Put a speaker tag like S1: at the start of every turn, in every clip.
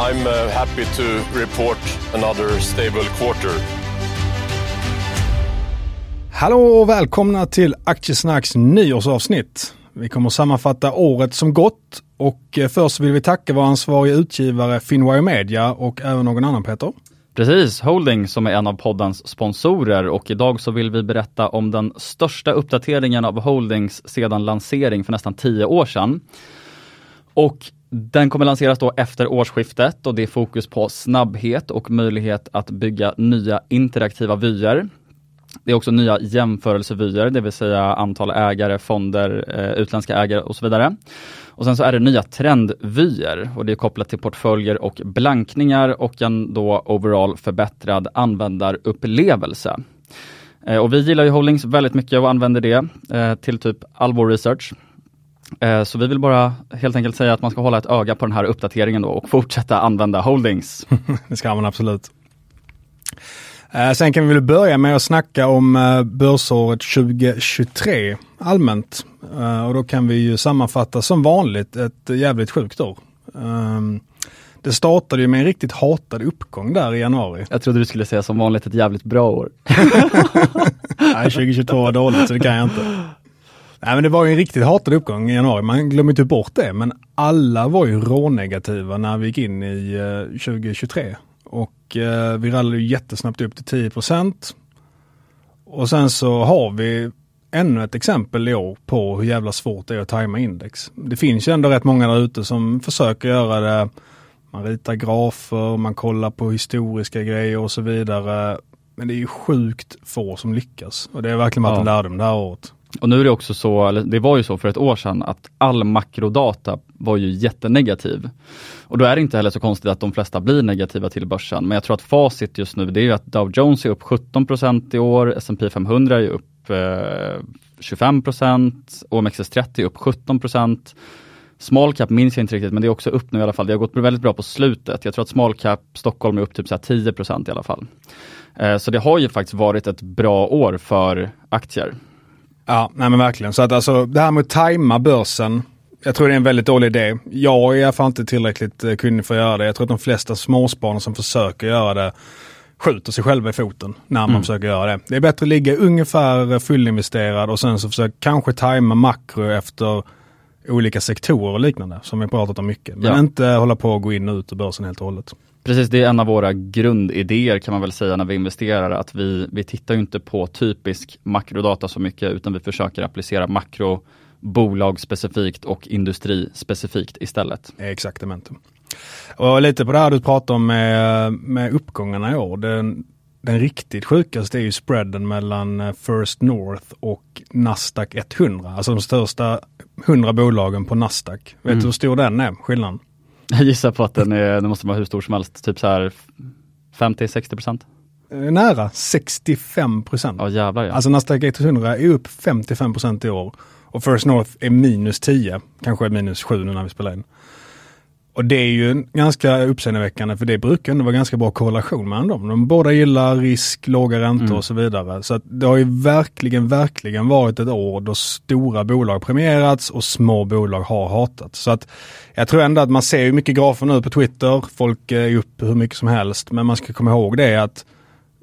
S1: I'm uh, happy to report another stable quarter.
S2: Hallå och välkomna till Aktiesnacks nyårsavsnitt. Vi kommer sammanfatta året som gått och eh, först vill vi tacka vår ansvariga utgivare Finwire Media och även någon annan Peter.
S3: Precis, Holding som är en av poddens sponsorer och idag så vill vi berätta om den största uppdateringen av Holdings sedan lansering för nästan tio år sedan. Och den kommer lanseras då efter årsskiftet och det är fokus på snabbhet och möjlighet att bygga nya interaktiva vyer. Det är också nya jämförelsevyer, det vill säga antal ägare, fonder, eh, utländska ägare och så vidare. Och sen så är det nya trendvyer och det är kopplat till portföljer och blankningar och en då overall förbättrad användarupplevelse. Eh, och vi gillar ju Holdings väldigt mycket och använder det eh, till typ all vår research. Eh, så vi vill bara helt enkelt säga att man ska hålla ett öga på den här uppdateringen då och fortsätta använda Holdings.
S2: det ska man absolut. Eh, sen kan vi väl börja med att snacka om eh, börsåret 2023 allmänt. Och då kan vi ju sammanfatta som vanligt ett jävligt sjukt år. Ehm, det startade ju med en riktigt hatad uppgång där i januari.
S3: Jag trodde du skulle säga som vanligt ett jävligt bra år.
S2: Nej, 2022 var dåligt så det kan jag inte. Nej men det var ju en riktigt hatad uppgång i januari, man glömmer inte bort det. Men alla var ju rånegativa när vi gick in i 2023. Och eh, vi rallade ju jättesnabbt upp till 10% Och sen så har vi ännu ett exempel i år på hur jävla svårt det är att tajma index. Det finns ju ändå rätt många där ute som försöker göra det. Man ritar grafer, man kollar på historiska grejer och så vidare. Men det är ju sjukt få som lyckas och det har verkligen varit ja. en lärdom det här året.
S3: Och nu är det också så, eller det var ju så för ett år sedan, att all makrodata var ju jättenegativ. Och då är det inte heller så konstigt att de flesta blir negativa till börsen. Men jag tror att facit just nu, det är ju att Dow Jones är upp 17% i år, S&P 500 är upp eh, 25% OMXS30 är upp 17 Small cap minns jag inte riktigt, men det är också upp nu i alla fall. Det har gått väldigt bra på slutet. Jag tror att small cap Stockholm är upp typ så 10% i alla fall. Eh, så det har ju faktiskt varit ett bra år för aktier.
S2: Ja, nej men verkligen. Så att alltså det här med att tajma börsen, jag tror det är en väldigt dålig idé. Jag är i alla fall inte tillräckligt eh, kunnig för att göra det. Jag tror att de flesta småsparare som försöker göra det skjuter sig själva i foten när man mm. försöker göra det. Det är bättre att ligga ungefär fullinvesterad och sen så försöka kanske tajma makro efter olika sektorer och liknande som vi pratat om mycket. Men ja. inte hålla på att gå in och ut ur börsen helt och hållet.
S3: Precis, det är en av våra grundidéer kan man väl säga när vi investerar, att vi, vi tittar inte på typisk makrodata så mycket, utan vi försöker applicera makro bolag specifikt och industri specifikt istället.
S2: Exaktamente. Och lite på det här du pratar om med, med uppgångarna i år. Den, den riktigt sjukaste är ju spreaden mellan eh, First North och Nasdaq 100. Alltså de största 100 bolagen på Nasdaq. Vet mm. du hur stor den är, skillnaden?
S3: Jag gissar på att den, är, den måste vara hur stor som helst, typ så här 50-60 procent.
S2: Eh, nära 65 procent.
S3: Ja jävlar ja.
S2: Alltså Nasdaq 100 är upp 55 procent i år. Och First North är minus 10, kanske minus 7 nu när vi spelar in. Och det är ju ganska uppseendeväckande för det brukar ändå vara ganska bra korrelation mellan dem. De båda gillar risk, låga räntor mm. och så vidare. Så det har ju verkligen, verkligen varit ett år då stora bolag premierats och små bolag har hatats. Så att jag tror ändå att man ser ju mycket grafer nu på Twitter. Folk är upp hur mycket som helst. Men man ska komma ihåg det att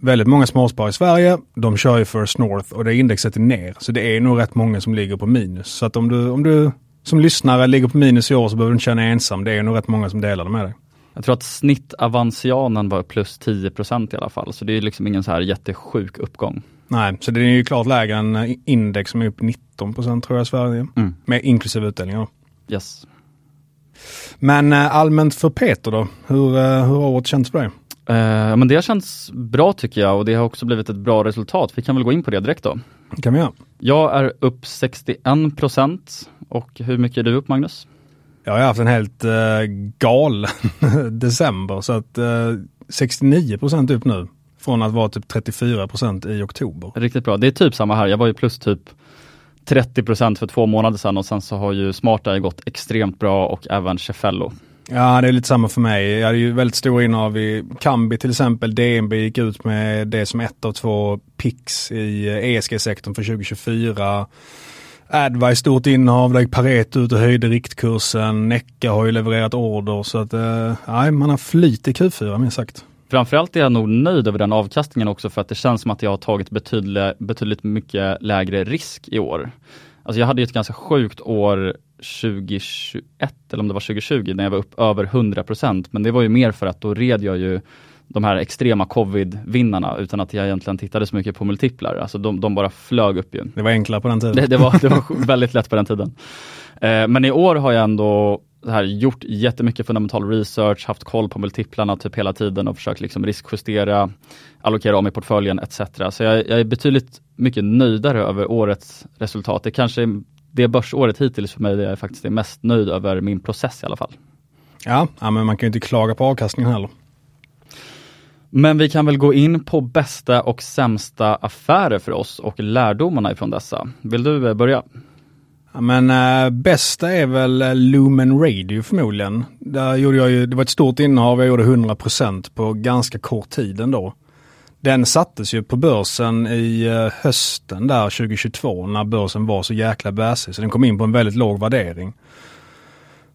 S2: väldigt många småsparare i Sverige, de kör ju First North och det indexet är ner. Så det är nog rätt många som ligger på minus. Så att om du, om du som lyssnare ligger på minus i år så behöver du inte känna ensam. Det är nog rätt många som delar det med dig.
S3: Jag tror att snittavansianen var plus 10% i alla fall, så det är liksom ingen så här jättesjuk uppgång.
S2: Nej, så det är ju klart lägre än index som är upp 19% tror jag i Sverige.
S3: Mm.
S2: Med inklusive utdelningar.
S3: Yes.
S2: Men äh, allmänt för Peter då, hur, äh, hur har året känts för dig?
S3: Uh, men det har känts bra tycker jag och det har också blivit ett bra resultat. Vi kan väl gå in på det direkt då.
S2: Det kan vi göra.
S3: Jag är upp 61 och hur mycket är du upp Magnus?
S2: Jag har haft en helt uh, galen december så att uh, 69% upp nu. Från att vara typ 34% i oktober.
S3: Riktigt bra. Det är typ samma här. Jag var ju plus typ 30% för två månader sedan och sen så har ju Smart gått extremt bra och även Cefello.
S2: Ja, det är lite samma för mig. Jag hade ju väldigt stor innehav i Kambi till exempel. DNB gick ut med det som ett av två pix i ESG-sektorn för 2024. Advice stort innehav, där gick Pareto ut och höjde riktkursen. Necka har ju levererat order så att eh, man har flyt i Q4 minst sagt.
S3: Framförallt är jag nog nöjd över den avkastningen också för att det känns som att jag har tagit betydligt, betydligt mycket lägre risk i år. Alltså jag hade ju ett ganska sjukt år 2021 eller om det var 2020 när jag var upp över 100% men det var ju mer för att då red jag ju de här extrema covid-vinnarna utan att jag egentligen tittade så mycket på multiplar. Alltså de, de bara flög upp ju.
S2: Det var enklare på den tiden.
S3: Det, det var, det var väldigt lätt på den tiden. Eh, men i år har jag ändå här, gjort jättemycket fundamental research, haft koll på multiplarna typ hela tiden och försökt liksom riskjustera, allokera om i portföljen etc. Så jag, jag är betydligt mycket nöjdare över årets resultat. Det kanske är det börsåret hittills för mig där jag faktiskt är mest nöjd över min process i alla fall.
S2: Ja, ja men man kan ju inte klaga på avkastningen heller.
S3: Men vi kan väl gå in på bästa och sämsta affärer för oss och lärdomarna ifrån dessa. Vill du eh, börja?
S2: Ja, men äh, bästa är väl äh, Lumen Radio förmodligen. Där gjorde jag ju, det var ett stort innehav, jag gjorde 100% på ganska kort tid ändå. Den sattes ju på börsen i eh, hösten där 2022 när börsen var så jäkla bäsig så den kom in på en väldigt låg värdering.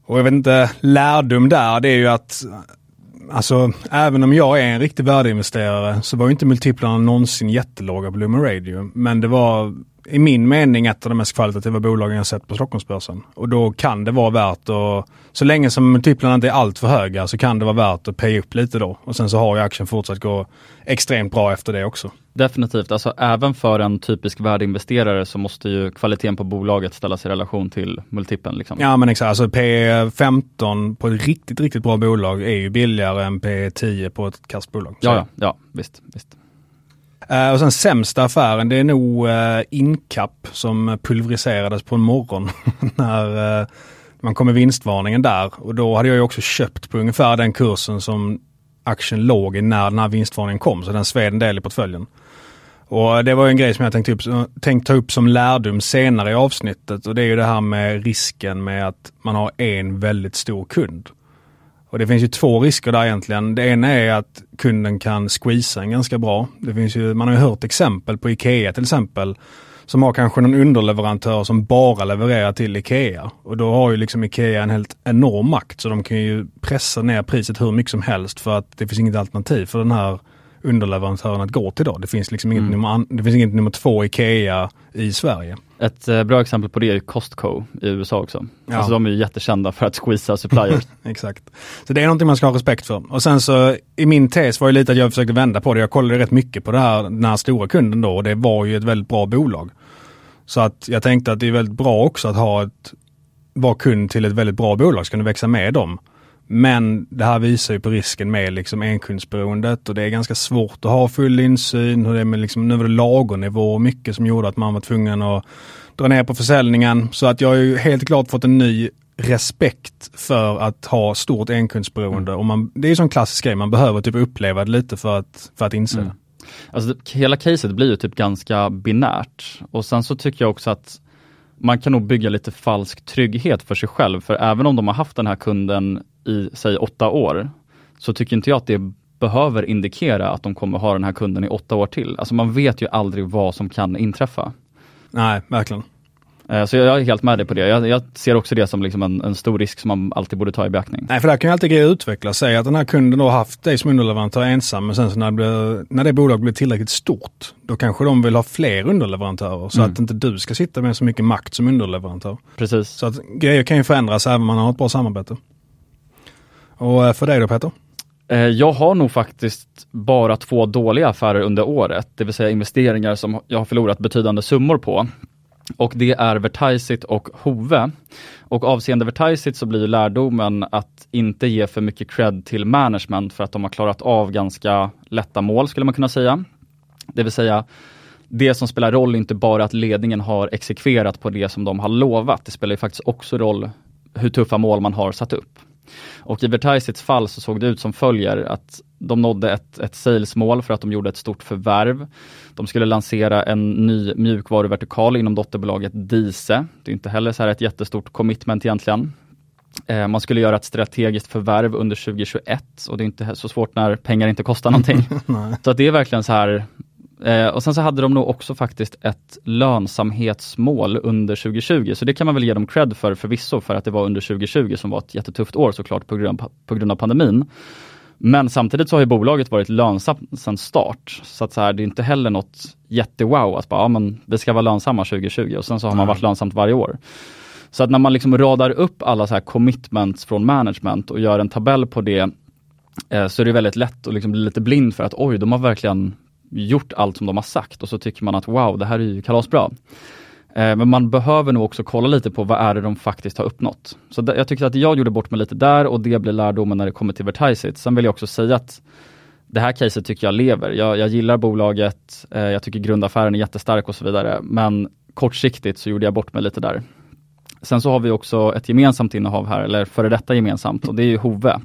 S2: Och jag vet inte, lärdom där det är ju att Alltså, även om jag är en riktig värdeinvesterare så var ju inte multiplarna någonsin jättelåga på Lumen Radio. Men det var i min mening ett av de mest kvalitativa bolagen jag sett på Stockholmsbörsen. Och då kan det vara värt att, så länge som multiplarna inte är allt för höga så kan det vara värt att pay upp lite då. Och sen så har ju aktien fortsatt gå extremt bra efter det också.
S3: Definitivt, alltså även för en typisk värdeinvesterare så måste ju kvaliteten på bolaget ställas i relation till multipeln. Liksom.
S2: Ja men exakt, alltså P15 på ett riktigt, riktigt bra bolag är ju billigare än P10 på ett kastbolag.
S3: Ja, ja, ja, visst. visst.
S2: Eh, och sen sämsta affären det är nog eh, Incap som pulveriserades på en morgon när eh, man kom med vinstvarningen där. Och då hade jag ju också köpt på ungefär den kursen som aktien låg i när den här vinstvarningen kom. Så den sved en del i portföljen. Och det var en grej som jag tänkte, upp, tänkte ta upp som lärdom senare i avsnittet och det är ju det här med risken med att man har en väldigt stor kund. Och det finns ju två risker där egentligen. Det ena är att kunden kan squeeza en ganska bra. Det finns ju, man har ju hört exempel på Ikea till exempel som har kanske någon underleverantör som bara levererar till Ikea. Och då har ju liksom Ikea en helt enorm makt så de kan ju pressa ner priset hur mycket som helst för att det finns inget alternativ för den här underleverantören att gå till då. Det finns liksom inget, mm. nummer, det finns inget nummer två Ikea i Sverige.
S3: Ett eh, bra exempel på det är Costco i USA också. Ja. Alltså de är ju jättekända för att squeeza suppliers.
S2: Exakt. Så det är någonting man ska ha respekt för. Och sen så i min tes var ju lite att jag försökte vända på det. Jag kollade rätt mycket på det här, den här stora kunden då och det var ju ett väldigt bra bolag. Så att jag tänkte att det är väldigt bra också att ha ett, vara kund till ett väldigt bra bolag, så kan du växa med dem. Men det här visar ju på risken med liksom enkundsberoendet och det är ganska svårt att ha full insyn. Hur det med liksom, nu var det lagernivå och mycket som gjorde att man var tvungen att dra ner på försäljningen. Så att jag har ju helt klart fått en ny respekt för att ha stort enkundsberoende. Mm. Och man, det är ju sån klassisk grej, man behöver typ uppleva det lite för att, för att inse
S3: mm. Alltså, hela caset blir ju typ ganska binärt. Och sen så tycker jag också att man kan nog bygga lite falsk trygghet för sig själv. För även om de har haft den här kunden i, säg åtta år, så tycker inte jag att det behöver indikera att de kommer ha den här kunden i åtta år till. Alltså man vet ju aldrig vad som kan inträffa.
S2: Nej, verkligen.
S3: Eh, så jag är helt med dig på det. Jag, jag ser också det som liksom en, en, stor risk som man alltid borde ta i beaktning.
S2: Nej, för där kan ju alltid grejer utvecklas. Säg att den här kunden då haft dig som underleverantör ensam, men sen så när det, blir, när det bolaget blir tillräckligt stort, då kanske de vill ha fler underleverantörer. Så mm. att inte du ska sitta med så mycket makt som underleverantör.
S3: Precis.
S2: Så att grejer kan ju förändras även om man har ett bra samarbete. Och eh, för dig då Peter?
S3: Eh, jag har nog faktiskt bara två dåliga affärer under året, det vill säga investeringar som jag har förlorat betydande summor på. Och det är Vertiseit och Hove. Och avseende Vertiseit så blir lärdomen att inte ge för mycket cred till management för att de har klarat av ganska lätta mål skulle man kunna säga. Det vill säga det som spelar roll är inte bara att ledningen har exekverat på det som de har lovat. Det spelar ju faktiskt också roll hur tuffa mål man har satt upp. Och i Vertiseits fall så såg det ut som följer att de nådde ett, ett salesmål för att de gjorde ett stort förvärv. De skulle lansera en ny mjukvaruvertikal inom dotterbolaget Dise. Det är inte heller så här ett jättestort commitment egentligen. Eh, man skulle göra ett strategiskt förvärv under 2021 och det är inte så svårt när pengar inte kostar någonting. så att det är verkligen så här Eh, och sen så hade de nog också faktiskt ett lönsamhetsmål under 2020, så det kan man väl ge dem cred för förvisso, för att det var under 2020 som var ett jättetufft år såklart på grund, på grund av pandemin. Men samtidigt så har ju bolaget varit lönsamt sedan start, så att så här, det är inte heller något jättewow att bara, ja, men vi ska vara lönsamma 2020 och sen så har man varit lönsamt varje år. Så att när man liksom radar upp alla så här commitments från management och gör en tabell på det, eh, så är det väldigt lätt att liksom bli lite blind för att oj, de har verkligen gjort allt som de har sagt och så tycker man att wow, det här är ju kalasbra. Eh, men man behöver nog också kolla lite på vad är det de faktiskt har uppnått. Så jag tyckte att jag gjorde bort mig lite där och det blir lärdomen när det kommer till Vertiseit. Sen vill jag också säga att det här caset tycker jag lever. Jag, jag gillar bolaget, eh, jag tycker grundaffären är jättestark och så vidare. Men kortsiktigt så gjorde jag bort mig lite där. Sen så har vi också ett gemensamt innehav här, eller före detta gemensamt, och det är ju Hove.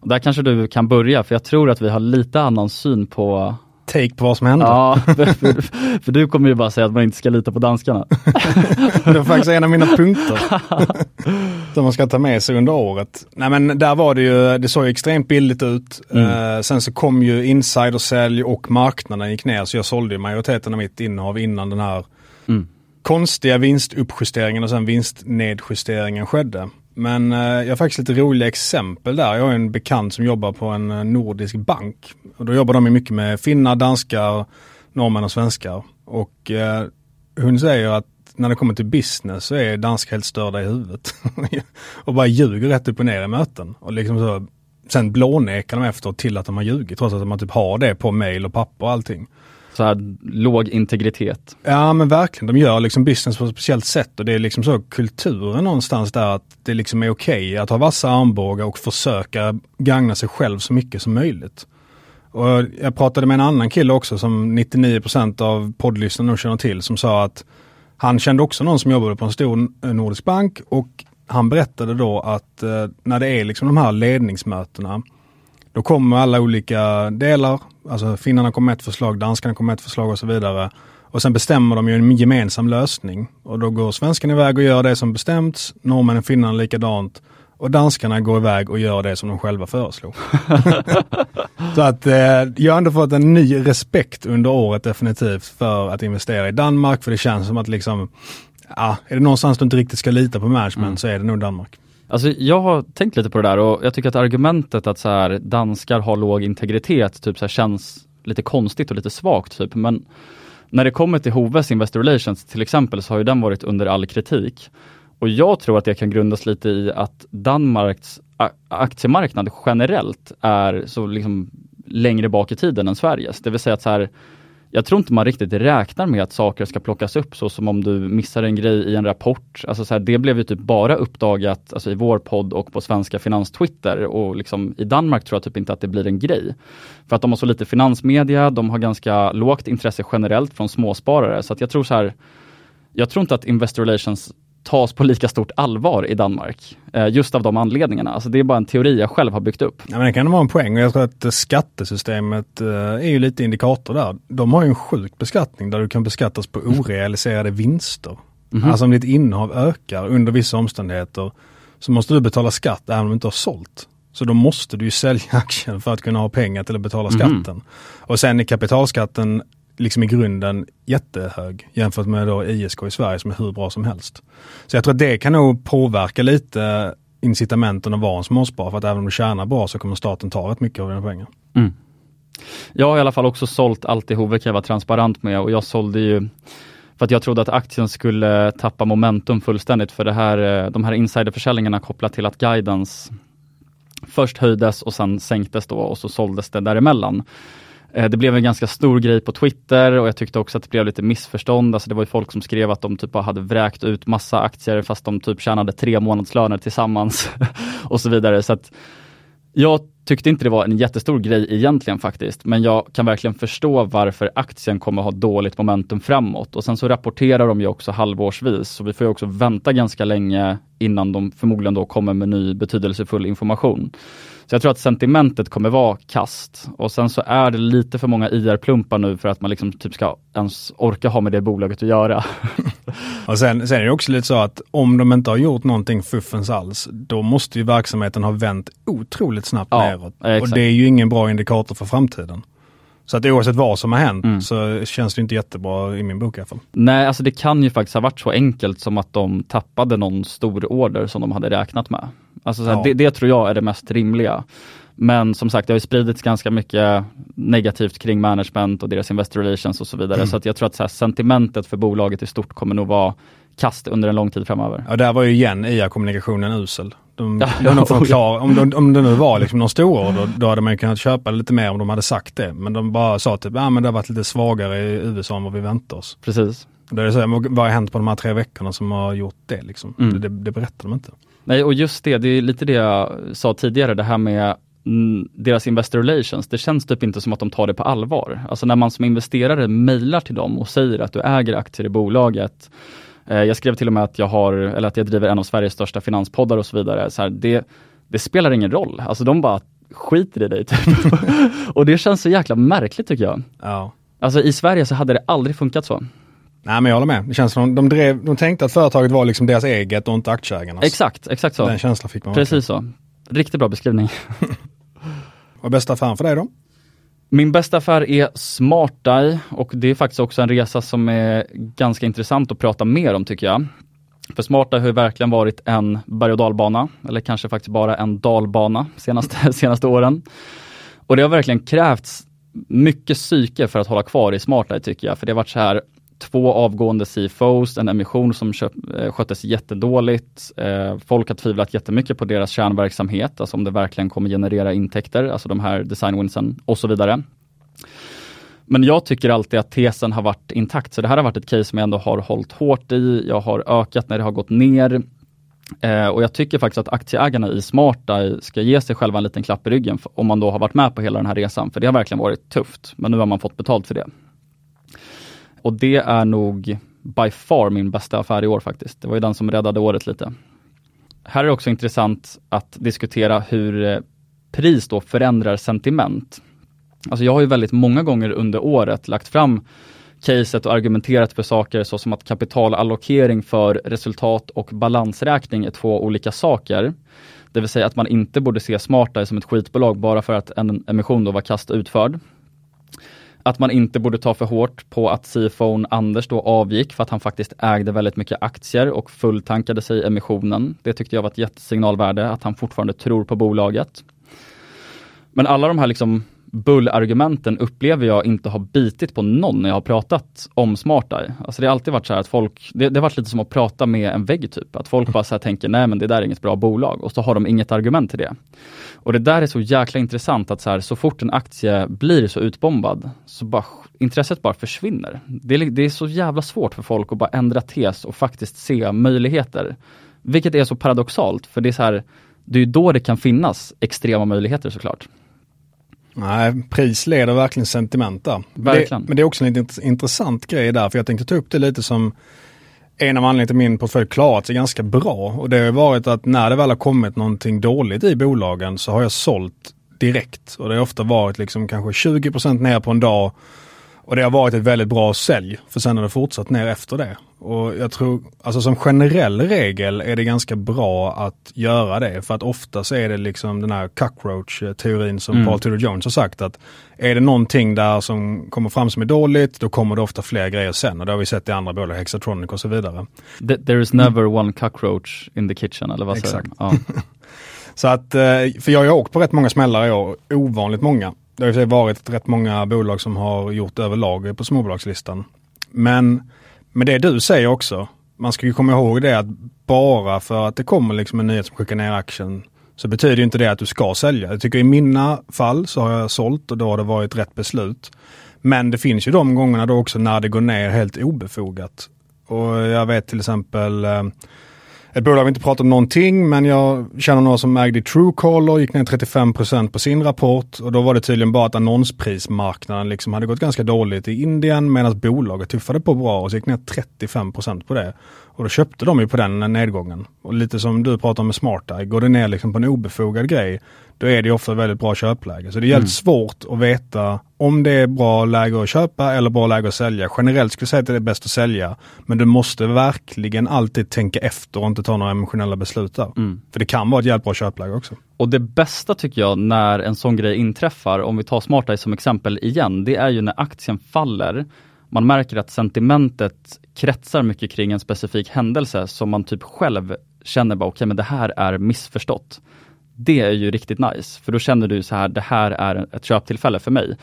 S3: Och där kanske du kan börja, för jag tror att vi har lite annan syn på
S2: take på vad som hände.
S3: Ja, för, för, för, du kommer ju bara säga att man inte ska lita på danskarna.
S2: det var faktiskt en av mina punkter. som man ska ta med sig under året. Nej men där var det ju, det såg extremt billigt ut. Mm. Uh, sen så kom ju insidersälj och marknaden gick ner så jag sålde majoriteten av mitt innehav innan den här mm. konstiga vinstuppjusteringen och sen vinstnedjusteringen skedde. Men eh, jag har faktiskt lite roliga exempel där. Jag har en bekant som jobbar på en eh, nordisk bank. Och då jobbar de mycket med finnar, danskar, norrmän och svenskar. Och eh, hon säger att när det kommer till business så är danskar helt störda i huvudet. och bara ljuger rätt upp och ner i möten. Och liksom så, sen blånekar de efteråt till att de har ljugit trots att man typ har det på mail och papper och allting
S3: så här låg integritet.
S2: Ja men verkligen, de gör liksom business på ett speciellt sätt och det är liksom så kulturen någonstans där att det liksom är okej okay att ha vassa armbågar och försöka gagna sig själv så mycket som möjligt. Och jag pratade med en annan kille också som 99% av poddlyssnarna nog känner till som sa att han kände också någon som jobbade på en stor nordisk bank och han berättade då att eh, när det är liksom de här ledningsmötena då kommer alla olika delar, alltså finnarna kommer med ett förslag, danskarna kommer med ett förslag och så vidare. Och sen bestämmer de ju en gemensam lösning. Och då går svenskarna iväg och gör det som bestämts, norrmännen och finnarna likadant. Och danskarna går iväg och gör det som de själva föreslog. så att eh, jag har ändå fått en ny respekt under året definitivt för att investera i Danmark. För det känns som att liksom, ja, är det någonstans du inte riktigt ska lita på management mm. så är det nog Danmark.
S3: Alltså jag har tänkt lite på det där och jag tycker att argumentet att så här, danskar har låg integritet typ så här, känns lite konstigt och lite svagt. Typ. Men när det kommer till Hoves Investor Relations till exempel så har ju den varit under all kritik. Och jag tror att det kan grundas lite i att Danmarks aktiemarknad generellt är så liksom längre bak i tiden än Sveriges. Det vill säga att så här, jag tror inte man riktigt räknar med att saker ska plockas upp så som om du missar en grej i en rapport. Alltså så här, det blev ju typ bara uppdagat alltså i vår podd och på svenska finans-Twitter och liksom i Danmark tror jag typ inte att det blir en grej. För att de har så lite finansmedia, de har ganska lågt intresse generellt från småsparare så att jag tror så här jag tror inte att Investor Relations tas på lika stort allvar i Danmark. Eh, just av de anledningarna. Alltså det är bara en teori jag själv har byggt upp.
S2: Ja, men det kan vara en poäng och jag tror att skattesystemet eh, är ju lite indikator där. De har ju en sjuk beskattning där du kan beskattas på orealiserade vinster. Mm -hmm. Alltså om ditt innehav ökar under vissa omständigheter så måste du betala skatt även om du inte har sålt. Så då måste du ju sälja aktien för att kunna ha pengar till att betala mhm. skatten. Mm. Och sen är kapitalskatten liksom i grunden jättehög jämfört med då ISK i Sverige som är hur bra som helst. Så jag tror att det kan nog påverka lite incitamenten att vara en småsparare för att även om du tjänar bra så kommer staten ta rätt mycket av dina pengar. Mm.
S3: Jag har i alla fall också sålt allt i Hove kan jag vara transparent med och jag sålde ju för att jag trodde att aktien skulle tappa momentum fullständigt för det här, eh, de här insiderförsäljningarna kopplat till att guidance först höjdes och sen sänktes då och så såldes det däremellan. Eh, det blev en ganska stor grej på Twitter och jag tyckte också att det blev lite missförstånd. Alltså det var ju folk som skrev att de typ hade vräkt ut massa aktier fast de typ tjänade tre månadslöner tillsammans och så vidare. Så att jag tyckte inte det var en jättestor grej egentligen faktiskt, men jag kan verkligen förstå varför aktien kommer ha dåligt momentum framåt. Och sen så rapporterar de ju också halvårsvis, så vi får ju också vänta ganska länge innan de förmodligen då kommer med ny betydelsefull information. Så jag tror att sentimentet kommer vara kast och sen så är det lite för många IR-plumpar nu för att man liksom typ ska ens orka ha med det bolaget att göra.
S2: och sen, sen är det också lite så att om de inte har gjort någonting fuffens alls, då måste ju verksamheten ha vänt otroligt snabbt ja, neråt. Exakt. Och det är ju ingen bra indikator för framtiden. Så att oavsett vad som har hänt mm. så känns det inte jättebra i min bok i alla fall.
S3: Nej, alltså det kan ju faktiskt ha varit så enkelt som att de tappade någon stor order som de hade räknat med. Alltså ja. det, det, tror jag är det mest rimliga. Men som sagt, det har ju spridits ganska mycket negativt kring management och deras investor relations och så vidare. Mm. Så jag tror att så här, sentimentet för bolaget i stort kommer nog vara kast under en lång tid framöver.
S2: Ja, där var ju igen IA-kommunikationen usel. De, ja, de förklara, om, de, om det nu var liksom någon stor order, då hade man kunnat köpa lite mer om de hade sagt det. Men de bara sa typ, ja men det har varit lite svagare i USA än vad vi väntar oss.
S3: Precis.
S2: Det är så, vad har hänt på de här tre veckorna som har gjort det liksom? Mm. Det, det berättar de inte.
S3: Nej, och just det, det är lite det jag sa tidigare, det här med mm, deras investor relations, det känns typ inte som att de tar det på allvar. Alltså när man som investerare mejlar till dem och säger att du äger aktier i bolaget. Eh, jag skrev till och med att jag har, eller att jag driver en av Sveriges största finanspoddar och så vidare. Så här, det, det spelar ingen roll. Alltså de bara skiter i dig. Typ. och det känns så jäkla märkligt tycker jag. Ja. Alltså i Sverige så hade det aldrig funkat så.
S2: Nej men jag håller med. Det känns som de, drev, de tänkte att företaget var liksom deras eget och inte aktieägarnas.
S3: Exakt, exakt så.
S2: Den känslan fick man.
S3: Precis så. Riktigt bra beskrivning.
S2: Vad är bästa affären för dig då?
S3: Min bästa affär är SmartEye och det är faktiskt också en resa som är ganska intressant att prata mer om tycker jag. För SmartEye har ju verkligen varit en berg och dalbana, eller kanske faktiskt bara en dalbana senaste, senaste åren. Och det har verkligen krävts mycket psyke för att hålla kvar i SmartEye tycker jag, för det har varit så här två avgående CFOs, en emission som köp, eh, sköttes jättedåligt. Eh, folk har tvivlat jättemycket på deras kärnverksamhet, alltså om det verkligen kommer generera intäkter, alltså de här designwinsen och så vidare. Men jag tycker alltid att tesen har varit intakt, så det här har varit ett case som jag ändå har hållit hårt i. Jag har ökat när det har gått ner. Eh, och jag tycker faktiskt att aktieägarna i Smarta ska ge sig själva en liten klapp i ryggen om man då har varit med på hela den här resan, för det har verkligen varit tufft. Men nu har man fått betalt för det. Och det är nog by far min bästa affär i år faktiskt. Det var ju den som räddade året lite. Här är det också intressant att diskutera hur eh, pris då förändrar sentiment. Alltså jag har ju väldigt många gånger under året lagt fram caset och argumenterat för saker såsom att kapitalallokering för resultat och balansräkning är två olika saker. Det vill säga att man inte borde se Smarteye som ett skitbolag bara för att en emission då var kast utförd att man inte borde ta för hårt på att CFOn Anders då avgick för att han faktiskt ägde väldigt mycket aktier och fulltankade sig i emissionen. Det tyckte jag var ett jättesignalvärde, att han fortfarande tror på bolaget. Men alla de här liksom bullargumenten upplever jag inte har bitit på någon när jag har pratat om SmartEye. Alltså det har alltid varit så här att folk, det, det har varit lite som att prata med en vägg typ. Att folk bara så tänker, nej men det där är inget bra bolag och så har de inget argument till det. Och det där är så jäkla intressant att så, här, så fort en aktie blir så utbombad, så bara intresset bara försvinner. Det är, det är så jävla svårt för folk att bara ändra tes och faktiskt se möjligheter. Vilket är så paradoxalt, för det är så här, det är då det kan finnas extrema möjligheter såklart.
S2: Nej, pris leder verkligen sentiment där.
S3: Verkligen.
S2: Det, men det är också en intressant grej där, för jag tänkte ta upp det lite som en av anledningarna till min portfölj klarat sig ganska bra. Och det har varit att när det väl har kommit någonting dåligt i bolagen så har jag sålt direkt. Och det har ofta varit liksom kanske 20% ner på en dag och det har varit ett väldigt bra sälj, för sen har det fortsatt ner efter det. Och jag tror, alltså som generell regel är det ganska bra att göra det, för att ofta så är det liksom den här cockroach-teorin som mm. Paul Tudor Jones har sagt att är det någonting där som kommer fram som är dåligt, då kommer det ofta fler grejer sen. Och det har vi sett i andra bolag, Hexatronic och så vidare.
S3: There is never one cockroach in the kitchen, eller vad säger
S2: du? Ja. så att, eh, för jag har åkt på rätt många smällar i år, ovanligt många. Det har ju varit rätt många bolag som har gjort överlag på småbolagslistan. Men med det du säger också, man ska ju komma ihåg det att bara för att det kommer liksom en nyhet som skickar ner aktien så betyder inte det att du ska sälja. Jag tycker i mina fall så har jag sålt och då har det varit rätt beslut. Men det finns ju de gångerna då också när det går ner helt obefogat. Och jag vet till exempel eh, ett bolag vi inte pratat om någonting, men jag känner några som ägde Truecaller, gick ner 35% på sin rapport och då var det tydligen bara att annonsprismarknaden liksom hade gått ganska dåligt i Indien medan bolaget tuffade på bra och så gick ner 35% på det. Och då köpte de ju på den nedgången. Och lite som du pratar om med SmartEye, går det ner liksom på en obefogad grej, då är det ofta väldigt bra köpläge. Så det är jävligt mm. svårt att veta om det är bra läge att köpa eller bra läge att sälja. Generellt skulle jag säga att det är bäst att sälja, men du måste verkligen alltid tänka efter och inte ta några emotionella beslut där. Mm. För det kan vara ett jävligt bra köpläge också.
S3: Och det bästa tycker jag när en sån grej inträffar, om vi tar SmartEye som exempel igen, det är ju när aktien faller man märker att sentimentet kretsar mycket kring en specifik händelse som man typ själv känner bara, okej okay, men det här är missförstått. Det är ju riktigt nice, för då känner du så här, det här är ett köptillfälle för mig.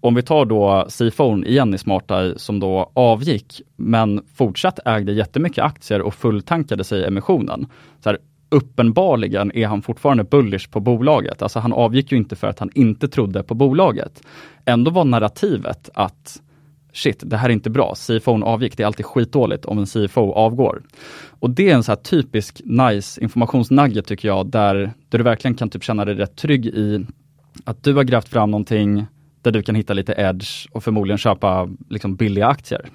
S3: Om vi tar då Seaphone igen i SmartEye som då avgick, men fortsatt ägde jättemycket aktier och fulltankade sig emissionen. Så här, uppenbarligen är han fortfarande bullish på bolaget. Alltså han avgick ju inte för att han inte trodde på bolaget. Ändå var narrativet att shit, det här är inte bra. CFO avgick, det är alltid skitdåligt om en CFO avgår. Och det är en så här typisk nice informationsnugget tycker jag, där, där du verkligen kan typ känna dig rätt trygg i att du har grävt fram någonting där du kan hitta lite edge och förmodligen köpa liksom billiga aktier.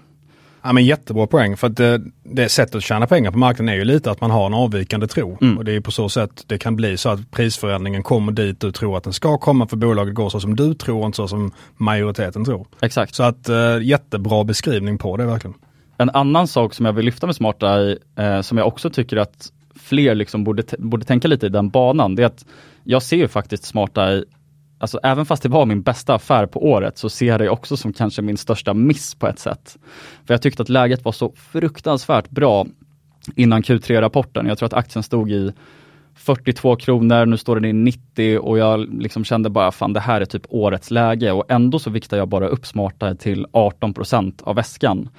S2: Ja men jättebra poäng för att det, det sättet att tjäna pengar på marknaden är ju lite att man har en avvikande tro. Mm. Och det är på så sätt det kan bli så att prisförändringen kommer dit du tror att den ska komma för bolaget går så som du tror och inte så som majoriteten tror.
S3: Exakt.
S2: Så att eh, jättebra beskrivning på det verkligen.
S3: En annan sak som jag vill lyfta med SmartEye, eh, som jag också tycker att fler liksom borde, borde tänka lite i den banan, det är att jag ser ju faktiskt SmartEye Alltså även fast det var min bästa affär på året så ser jag det också som kanske min största miss på ett sätt. För jag tyckte att läget var så fruktansvärt bra innan Q3-rapporten. Jag tror att aktien stod i 42 kronor, nu står den i 90 och jag liksom kände bara fan det här är typ årets läge och ändå så viktar jag bara upp smartare till 18% av väskan.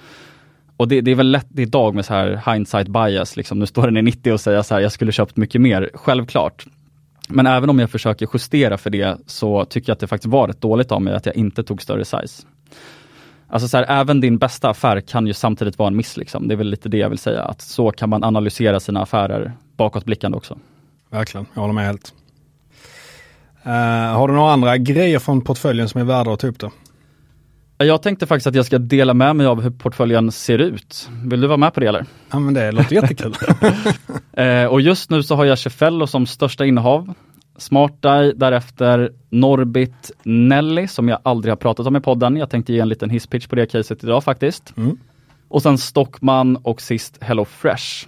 S3: Och det, det, är väl lätt idag med så här hindsight bias, liksom. nu står den i 90 och säger så här, jag skulle köpt mycket mer, självklart. Men även om jag försöker justera för det så tycker jag att det faktiskt var rätt dåligt av mig att jag inte tog större size. Alltså så här, även din bästa affär kan ju samtidigt vara en miss. Liksom. Det är väl lite det jag vill säga, att så kan man analysera sina affärer bakåtblickande också.
S2: Verkligen, jag håller med helt. Uh, har du några andra grejer från portföljen som är värda att ta upp då?
S3: Jag tänkte faktiskt att jag ska dela med mig av hur portföljen ser ut. Vill du vara med på det eller?
S2: Ja men det låter jättekul.
S3: eh, och just nu så har jag Cefello som största innehav. SmartEye, därefter Norbit Nelly som jag aldrig har pratat om i podden. Jag tänkte ge en liten hisspitch på det caset idag faktiskt. Mm. Och sen Stockman och sist HelloFresh.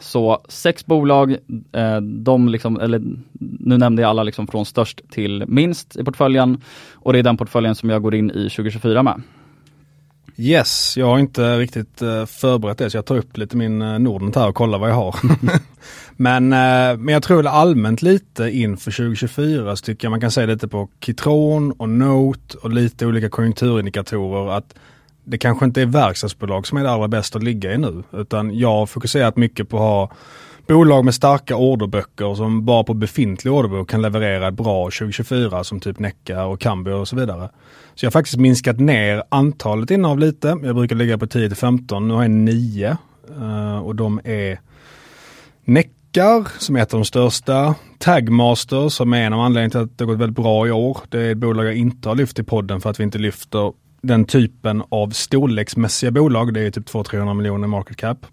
S3: Så sex bolag, eh, de liksom, eller nu nämnde jag alla liksom från störst till minst i portföljen och det är den portföljen som jag går in i 2024 med.
S2: Yes, jag har inte riktigt eh, förberett det så jag tar upp lite min eh, Nordnet här och kollar vad jag har. men, men jag tror allmänt lite inför 2024 så tycker jag man kan säga lite på Kitron och Note och lite olika konjunkturindikatorer att det kanske inte är verkstadsbolag som är det allra bästa att ligga i nu. Utan jag har fokuserat mycket på att ha bolag med starka orderböcker som bara på befintlig orderbok kan leverera bra 2024 som typ Necka och Cambio och så vidare. Så jag har faktiskt minskat ner antalet innehav lite. Jag brukar ligga på 10 15. Nu har jag 9 eh, och de är Neckar som är ett av de största. Tagmaster som är en av anledningarna till att det har gått väldigt bra i år. Det är ett bolag jag inte har lyft i podden för att vi inte lyfter den typen av storleksmässiga bolag. Det är typ 200-300 miljoner market cap.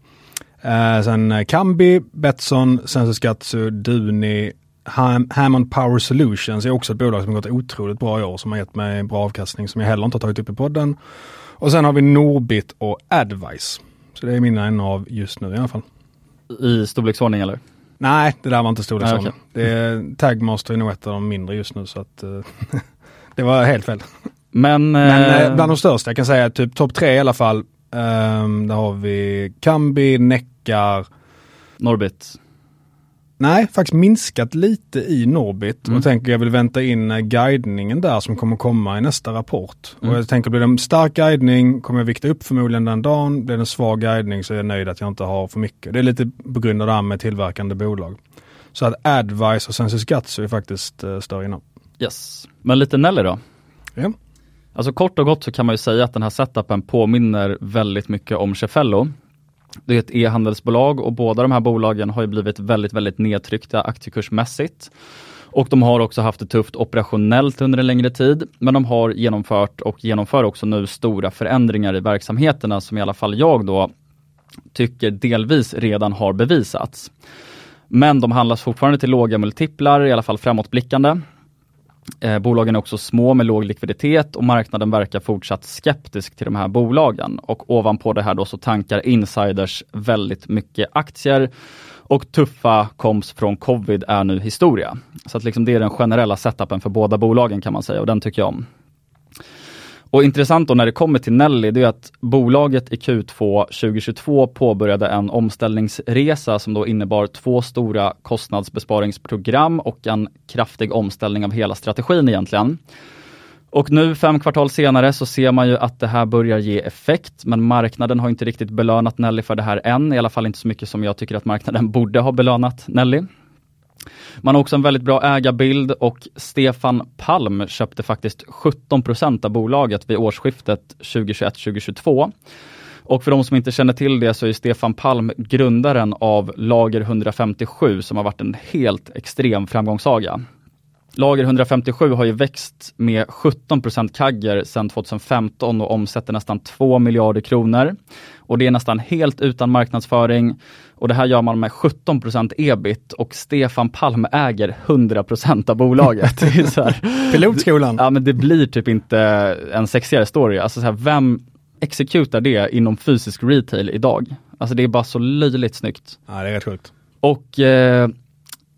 S2: Eh, sen eh, Kambi, Betsson, Sensoskatsu, Duni, Ham Hammond Power Solutions är också ett bolag som har gått otroligt bra i år som har gett mig bra avkastning som jag heller inte har tagit upp i podden. Och sen har vi Norbit och Advice. Så det är mina av just nu i alla fall.
S3: I storleksordning eller?
S2: Nej, det där var inte storleksordning. Ah, okay. det är, Tagmaster är nog ett av de mindre just nu så att uh, det var helt fel.
S3: Men,
S2: Men eh, bland de största, jag kan säga typ topp tre i alla fall. Um, där har vi Kambi, Neckar.
S3: Norbit.
S2: Nej, faktiskt minskat lite i Norbit mm. och tänker jag vill vänta in eh, guidningen där som kommer komma i nästa rapport. Mm. Och jag tänker blir det en stark guidning kommer jag vikta upp förmodligen den dagen. Blir det en svag guidning så är jag nöjd att jag inte har för mycket. Det är lite på grund av det här med tillverkande bolag. Så att Advice och Sensus Gatsu är faktiskt eh, större innan.
S3: Yes. Men lite Nelly då?
S2: Ja.
S3: Alltså kort och gott så kan man ju säga att den här setupen påminner väldigt mycket om Cefello. Det är ett e-handelsbolag och båda de här bolagen har ju blivit väldigt, väldigt nedtryckta aktiekursmässigt. Och de har också haft det tufft operationellt under en längre tid, men de har genomfört och genomför också nu stora förändringar i verksamheterna som i alla fall jag då tycker delvis redan har bevisats. Men de handlas fortfarande till låga multiplar, i alla fall framåtblickande. Eh, bolagen är också små med låg likviditet och marknaden verkar fortsatt skeptisk till de här bolagen. Och ovanpå det här då så tankar insiders väldigt mycket aktier och tuffa komps från covid är nu historia. Så att liksom det är den generella setupen för båda bolagen kan man säga och den tycker jag om. Och intressant då när det kommer till Nelly, det är att bolaget i Q2 2022 påbörjade en omställningsresa som då innebar två stora kostnadsbesparingsprogram och en kraftig omställning av hela strategin egentligen. Och nu fem kvartal senare så ser man ju att det här börjar ge effekt, men marknaden har inte riktigt belönat Nelly för det här än, i alla fall inte så mycket som jag tycker att marknaden borde ha belönat Nelly. Man har också en väldigt bra ägarbild och Stefan Palm köpte faktiskt 17% av bolaget vid årsskiftet 2021-2022. Och för de som inte känner till det så är Stefan Palm grundaren av Lager 157 som har varit en helt extrem framgångssaga. Lager 157 har ju växt med 17% kagger sedan 2015 och omsätter nästan 2 miljarder kronor. Och det är nästan helt utan marknadsföring. Och det här gör man med 17% ebit och Stefan Palm äger 100% av bolaget. Det är så här,
S2: Pilotskolan.
S3: Ja men det blir typ inte en sexigare story. Alltså så här, vem exekutar det inom fysisk retail idag? Alltså det är bara så löjligt snyggt.
S2: Ja, det är rätt sjukt.
S3: Och eh,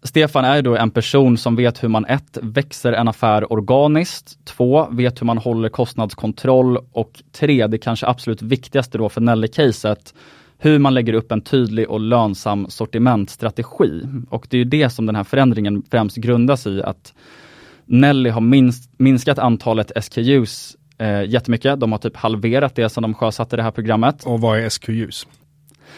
S3: Stefan är då en person som vet hur man ett, växer en affär organiskt, två, vet hur man håller kostnadskontroll och tre, det kanske absolut viktigaste då för Nelly-caset, hur man lägger upp en tydlig och lönsam sortimentstrategi. Och det är det som den här förändringen främst grundas i, att Nelly har minst, minskat antalet SKUs eh, jättemycket. De har typ halverat det som de sjösatte det här programmet.
S2: Och vad är SQUs?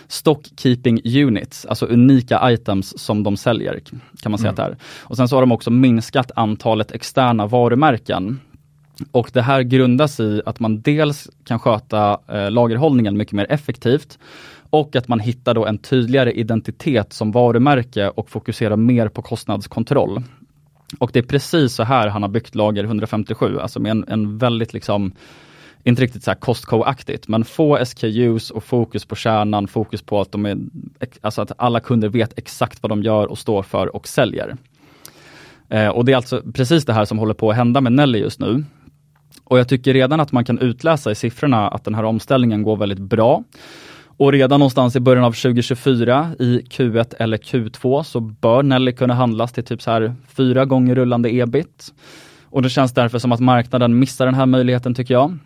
S3: Stock Keeping Units, alltså unika items som de säljer, kan man säga mm. att det är. Och sen så har de också minskat antalet externa varumärken. Och det här grundas i att man dels kan sköta eh, lagerhållningen mycket mer effektivt och att man hittar då en tydligare identitet som varumärke och fokuserar mer på kostnadskontroll. Och det är precis så här han har byggt Lager 157, alltså med en, en väldigt liksom inte riktigt så här Costco-aktigt, men få SKUs och fokus på kärnan, fokus på att de är, alltså att alla kunder vet exakt vad de gör och står för och säljer. Eh, och det är alltså precis det här som håller på att hända med Nelly just nu. Och jag tycker redan att man kan utläsa i siffrorna att den här omställningen går väldigt bra. Och redan någonstans i början av 2024 i Q1 eller Q2 så bör Nelly kunna handlas till typ så här fyra gånger rullande ebit. Och det känns därför som att marknaden missar den här möjligheten tycker jag.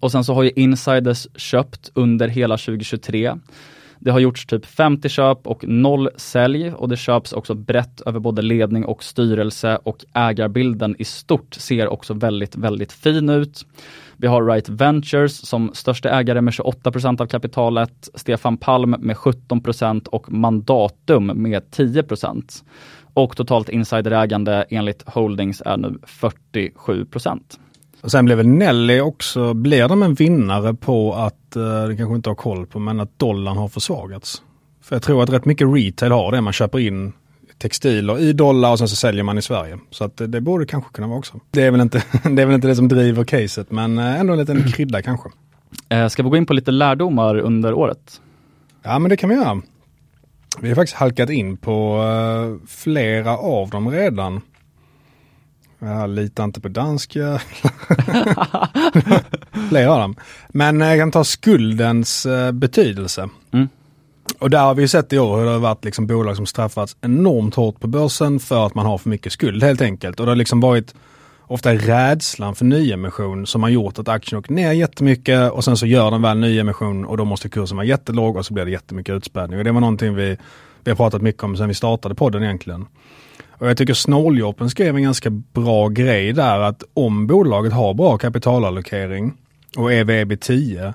S3: Och sen så har ju insiders köpt under hela 2023. Det har gjorts typ 50 köp och noll sälj. Och det köps också brett över både ledning och styrelse. Och ägarbilden i stort ser också väldigt, väldigt fin ut. Vi har Right Ventures som största ägare med 28% av kapitalet, Stefan Palm med 17% och Mandatum med 10% Och totalt insiderägande enligt Holdings är nu 47
S2: och sen blev väl Nelly också, blir de en vinnare på att, eh, det kanske inte har koll på, men att dollarn har försvagats? För jag tror att rätt mycket retail har det, man köper in textiler i dollar och sen så säljer man i Sverige. Så att det borde kanske kunna vara också. Det är väl inte det, är väl inte det som driver caset, men eh, ändå en liten krydda kanske.
S3: Eh, ska vi gå in på lite lärdomar under året?
S2: Ja, men det kan vi göra. Vi har faktiskt halkat in på flera av dem redan. Jag litar inte på danska. Flera av dem. Men jag kan ta skuldens uh, betydelse. Mm. Och där har vi sett i år hur det har varit liksom bolag som straffats enormt hårt på börsen för att man har för mycket skuld helt enkelt. Och det har liksom varit ofta rädslan för nyemission som har gjort att aktien åker ner jättemycket och sen så gör den väl nyemission och då måste kursen vara jättelåg och så blir det jättemycket utspädning. Och det var någonting vi, vi har pratat mycket om sedan vi startade podden egentligen. Och jag tycker Snåljåpen skrev en ganska bra grej där att om bolaget har bra kapitalallokering och EV 10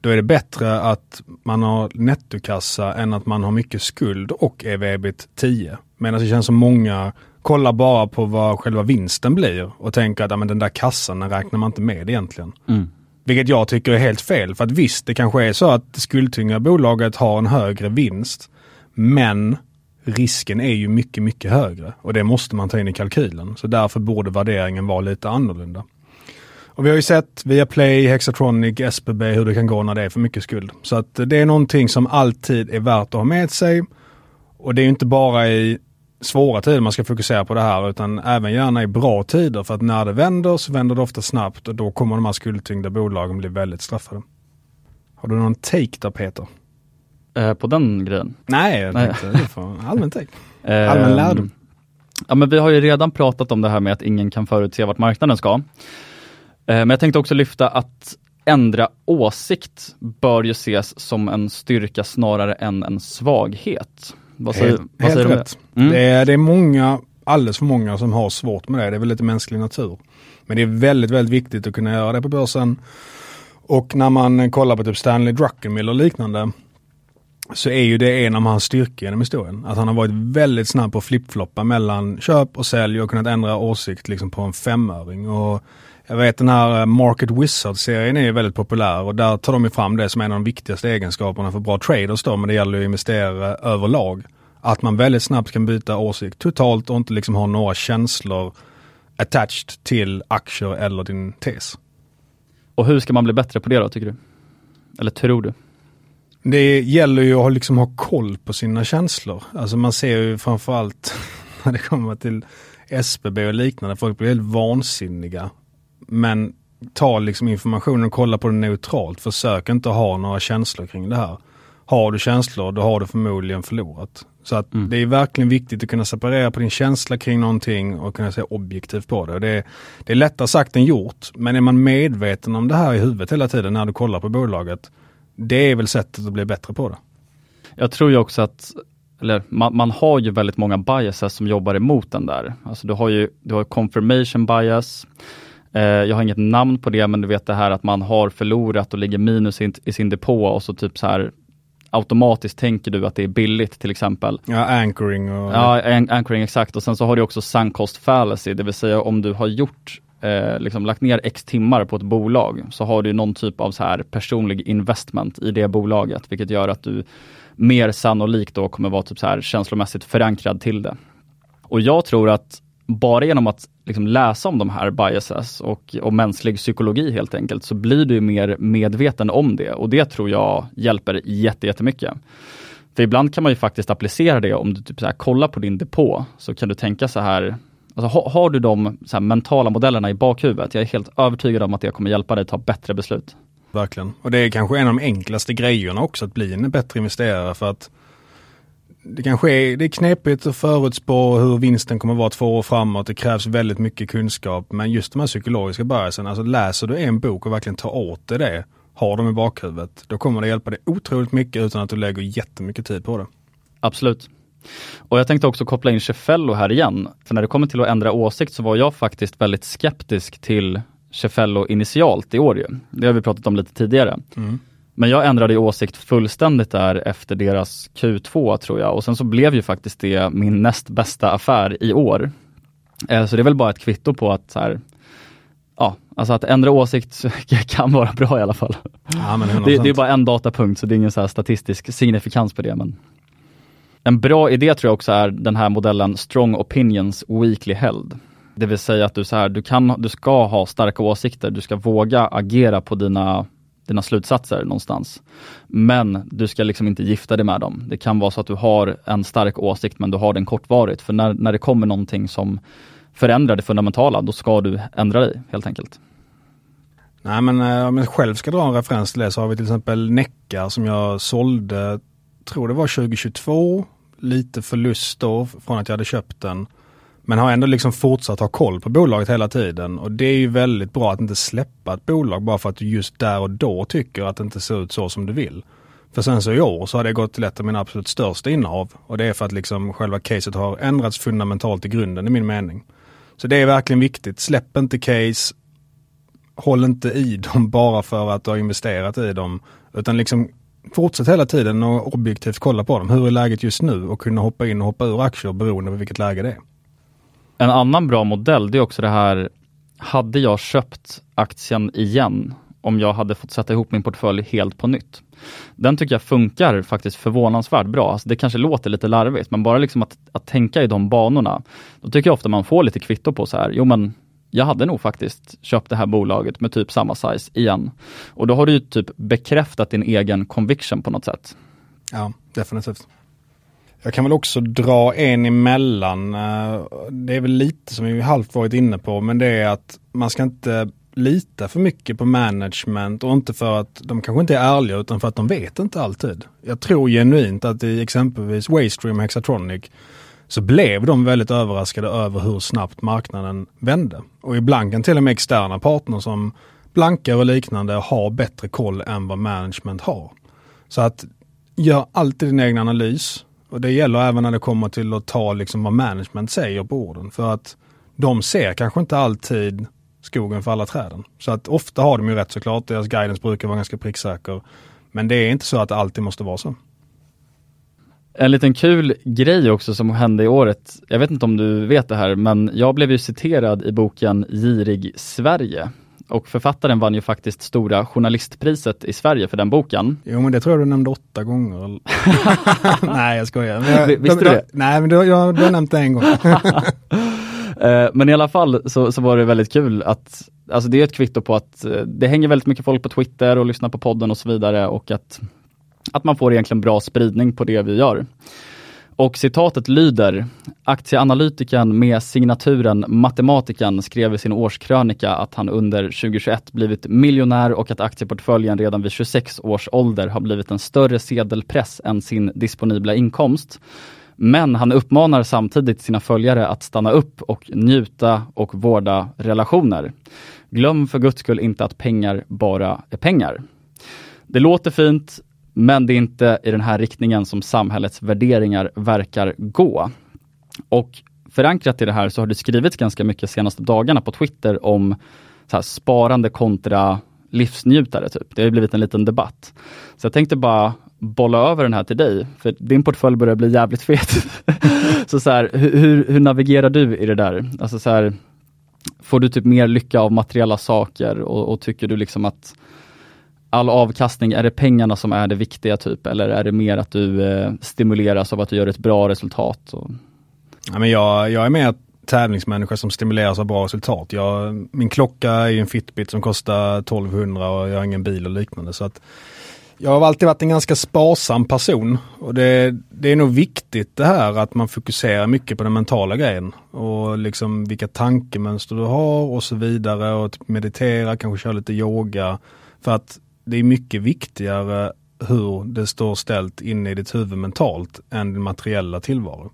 S2: då är det bättre att man har nettokassa än att man har mycket skuld och EV 10. Medan det känns som många kollar bara på vad själva vinsten blir och tänker att ja, men den där kassan den räknar man inte med egentligen.
S3: Mm.
S2: Vilket jag tycker är helt fel. För att visst, det kanske är så att det skuldtyngda bolaget har en högre vinst. Men risken är ju mycket, mycket högre. Och det måste man ta in i kalkylen. Så därför borde värderingen vara lite annorlunda. Och vi har ju sett via Play, Hexatronic, SBB hur det kan gå när det är för mycket skuld. Så att det är någonting som alltid är värt att ha med sig. Och det är inte bara i svåra tider man ska fokusera på det här utan även gärna i bra tider för att när det vänder så vänder det ofta snabbt och då kommer de här skuldtyngda bolagen bli väldigt straffade. Har du någon take där Peter?
S3: Eh, på den grejen?
S2: Nej, jag tänkte får allmän take.
S3: Eh,
S2: Allmän lärdom.
S3: Ja men vi har ju redan pratat om det här med att ingen kan förutse vart marknaden ska. Eh, Men jag tänkte också lyfta att ändra åsikt bör ju ses som en styrka snarare än en svaghet. Vad säger,
S2: Helt,
S3: vad
S2: helt
S3: säger du om
S2: rätt.
S3: det? Mm.
S2: Det, är, det är många, alldeles för många som har svårt med det. Det är väl lite mänsklig natur. Men det är väldigt, väldigt viktigt att kunna göra det på börsen. Och när man kollar på typ Stanley Druckenmiller och liknande så är ju det en av hans styrkor genom historien. Att han har varit väldigt snabb på att flippfloppa mellan köp och sälj och kunnat ändra åsikt liksom på en femöring. Och jag vet den här eh, Market Wizard-serien är ju väldigt populär och där tar de ju fram det som en av de viktigaste egenskaperna för bra traders då, men det gäller ju investerare överlag. Att man väldigt snabbt kan byta åsikt totalt och inte liksom ha några känslor attached till aktier eller din tes.
S3: Och hur ska man bli bättre på det då tycker du? Eller tror du?
S2: Det gäller ju att ha- liksom ha koll på sina känslor. Alltså man ser ju framförallt när det kommer till SBB och liknande, folk blir helt vansinniga. Men ta liksom informationen och kolla på det neutralt. Försök inte ha några känslor kring det här. Har du känslor, då har du förmodligen förlorat. Så att det är verkligen viktigt att kunna separera på din känsla kring någonting och kunna se objektivt på det. Och det, är, det är lättare sagt än gjort, men är man medveten om det här i huvudet hela tiden när du kollar på bolaget, det är väl sättet att bli bättre på det.
S3: Jag tror ju också att eller man, man har ju väldigt många biases som jobbar emot den där. Alltså du har ju du har confirmation bias. Eh, jag har inget namn på det, men du vet det här att man har förlorat och ligger minus i, i sin depå och så typ så här automatiskt tänker du att det är billigt till exempel.
S2: Ja, anchoring och...
S3: Ja, an- anchoring exakt. Och sen så har du också sunk cost fallacy, det vill säga om du har gjort eh, liksom lagt ner x timmar på ett bolag så har du någon typ av så här personlig investment i det bolaget, vilket gör att du mer sannolikt då kommer vara typ så här känslomässigt förankrad till det. Och jag tror att bara genom att liksom läsa om de här biases och, och mänsklig psykologi helt enkelt, så blir du mer medveten om det och det tror jag hjälper jätte, jättemycket. För ibland kan man ju faktiskt applicera det om du typ så här kollar på din depå, så kan du tänka så här, alltså, ha, har du de här mentala modellerna i bakhuvudet, jag är helt övertygad om att det kommer hjälpa dig ta bättre beslut.
S2: Verkligen. Och det är kanske en av de enklaste grejerna också att bli en bättre investerare för att det kanske är, det är knepigt att förutspå hur vinsten kommer att vara två år framåt. Det krävs väldigt mycket kunskap. Men just de här psykologiska biasen, alltså läser du en bok och verkligen tar åt dig det, har dem i bakhuvudet, då kommer det hjälpa dig otroligt mycket utan att du lägger jättemycket tid på det.
S3: Absolut. Och jag tänkte också koppla in Cefello här igen. För när det kommer till att ändra åsikt så var jag faktiskt väldigt skeptisk till Cefello initialt i år ju. Det har vi pratat om lite tidigare. Men jag ändrade åsikt fullständigt där efter deras Q2 tror jag och sen så blev ju faktiskt det min näst bästa affär i år. Eh, Så det är väl bara ett kvitto på att så här, ja, alltså att ändra åsikt kan vara bra i alla fall.
S2: Ja, men 100%.
S3: Det, det är bara en datapunkt så det är ingen så här statistisk signifikans på det. Men en bra idé tror jag också är den här modellen Strong Opinions Weekly Held. Det vill säga att du, så här, du, kan, du ska ha starka åsikter, du ska våga agera på dina, dina slutsatser någonstans. Men du ska liksom inte gifta dig med dem. Det kan vara så att du har en stark åsikt men du har den kortvarigt. För när, när det kommer någonting som förändrar det fundamentala, då ska du ändra dig helt enkelt.
S2: Nej men eh, om jag själv ska dra en referens till det så har vi till exempel Necka som jag sålde, tror det var 2022, lite förlust då från att jag hade köpt den. Men har ändå liksom fortsatt ha koll på bolaget hela tiden och det är ju väldigt bra att inte släppa ett bolag bara för att du just där och då tycker att det inte ser ut så som du vill. För sen så i år så har det gått till ett av mina absolut största innehav och det är för att liksom själva caset har ändrats fundamentalt i grunden i min mening. Så det är verkligen viktigt. Släpp inte case, håll inte i dem bara för att du har investerat i dem. Utan liksom fortsätt hela tiden och objektivt kolla på dem. Hur är läget just nu och kunna hoppa in och hoppa ur aktier beroende på vilket läge det är.
S3: En annan bra modell det är också det här, hade jag köpt aktien igen om jag hade fått sätta ihop min portfölj helt på nytt? Den tycker jag funkar faktiskt förvånansvärt bra. Alltså det kanske låter lite larvigt, men bara liksom att, att tänka i de banorna, då tycker jag ofta man får lite kvitto på så här, jo men jag hade nog faktiskt köpt det här bolaget med typ samma size igen. Och då har du ju typ bekräftat din egen conviction på något sätt.
S2: Ja, definitivt. Jag kan väl också dra en emellan. Eh, det är väl lite som vi halvt varit inne på, men det är att man ska inte lita för mycket på management och inte för att de kanske inte är ärliga utan för att de vet inte alltid. Jag tror genuint att i exempelvis Waystream och Hexatronic så blev de väldigt överraskade över hur snabbt marknaden vände. Och ibland kan till och med externa partner som Blankar och liknande ha bättre koll än vad management har. Så att gör alltid din egen analys. Och det gäller även när det kommer till att ta liksom vad management säger på orden. För att de ser kanske inte alltid skogen för alla träden. Så att ofta har de ju rätt såklart. Deras guidance brukar vara ganska pricksäker. Men det är inte så att det alltid måste vara så.
S3: En liten kul grej också som hände i året, jag vet inte om du vet det här, men jag blev ju citerad i boken Girig Sverige. Och författaren vann ju faktiskt Stora Journalistpriset i Sverige för den boken.
S2: Jo men det tror jag du nämnde åtta gånger. nej jag skojar. Men jag,
S3: Visste du det?
S2: Nej men du, jag, du har nämnt det en gång.
S3: Eh, men i alla fall så, så var det väldigt kul att, alltså det är ett kvitto på att eh, det hänger väldigt mycket folk på Twitter och lyssnar på podden och så vidare och att, att man får egentligen bra spridning på det vi gör. Och citatet lyder, aktieanalytikern med signaturen matematiken skrev i sin årskrönika att han under 2021 blivit miljonär och att aktieportföljen redan vid 26 års ålder har blivit en större sedelpress än sin disponibla inkomst. Men han uppmanar samtidigt sina följare att stanna upp och njuta och vårda relationer. Glöm för guds skull inte att pengar bara är pengar. Det låter fint, men det är inte i den här riktningen som samhällets värderingar verkar gå. Och förankrat i det här så har det skrivits ganska mycket senaste dagarna på Twitter om så sparande kontra livsnjutare. Typ. Det har blivit en liten debatt. Så jag tänkte bara bolla över den här till dig, för din portfölj börjar bli jävligt fet. så så här, hur, hur navigerar du i det där? Alltså så här, får du typ mer lycka av materiella saker och, och, tycker du liksom att all avkastning, är det pengarna som är det viktiga typ eller är det mer att du eh, stimuleras av att du gör ett bra resultat? Och...
S2: Ja, men jag, jag är mer tävlingsmänniska som stimuleras av bra resultat. Jag, min klocka är en Fitbit som kostar 1200 och jag har ingen bil och liknande. Så att jag har alltid varit en ganska sparsam person och det, det, är nog viktigt det här att man fokuserar mycket på den mentala grejen och liksom vilka tankemönster du har och så vidare och meditera, kanske köra lite yoga. För att det är mycket viktigare hur det står ställt inne i ditt huvud mentalt än din materiella tillvaro.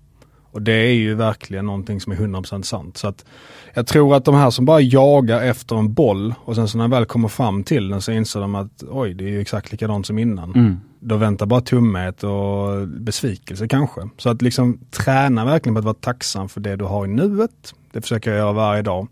S2: Och det är ju verkligen någonting som är 100% sant. Så att jag tror att de här som bara jagar efter en boll och sen så när de väl kommer fram till den så inser de att oj, det är ju exakt likadant som innan. Mm. Då väntar bara tummet och besvikelse kanske. Så att liksom träna verkligen på att vara tacksam för det du har i nuet. Det försöker jag göra varje dag.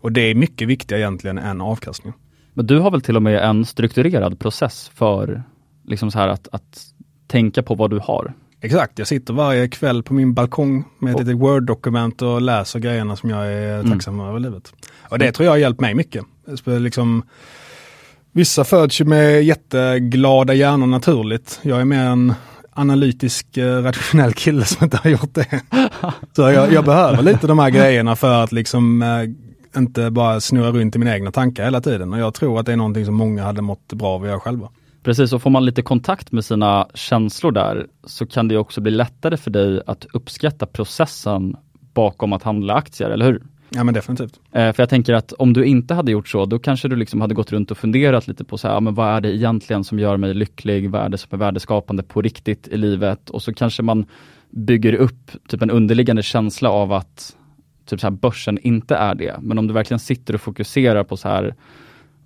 S2: Och det är mycket viktigare egentligen än avkastning.
S3: Men du har väl till och med en strukturerad process för liksom så här att, att tänka på vad du har?
S2: Exakt, jag sitter varje kväll på min balkong med ett litet Word-dokument och läser grejerna som jag är mm. tacksam över livet. Och det tror jag har hjälpt mig mycket. Liksom, vissa föds ju med jätteglada hjärnor naturligt. Jag är mer en analytisk, eh, rationell kille som inte har gjort det. Så jag, jag behöver lite de här grejerna för att liksom eh, inte bara snurra runt i mina egna tankar hela tiden. Och jag tror att det är någonting som många hade mått bra av att göra själva.
S3: Precis, och får man lite kontakt med sina känslor där så kan det också bli lättare för dig att uppskatta processen bakom att handla aktier, eller hur?
S2: Ja men definitivt.
S3: Eh, för jag tänker att om du inte hade gjort så, då kanske du liksom hade gått runt och funderat lite på så här, ja, men vad är det egentligen som gör mig lycklig? Vad är det som är värdeskapande på riktigt i livet? Och så kanske man bygger upp typ en underliggande känsla av att typ så här, börsen inte är det. Men om du verkligen sitter och fokuserar på så här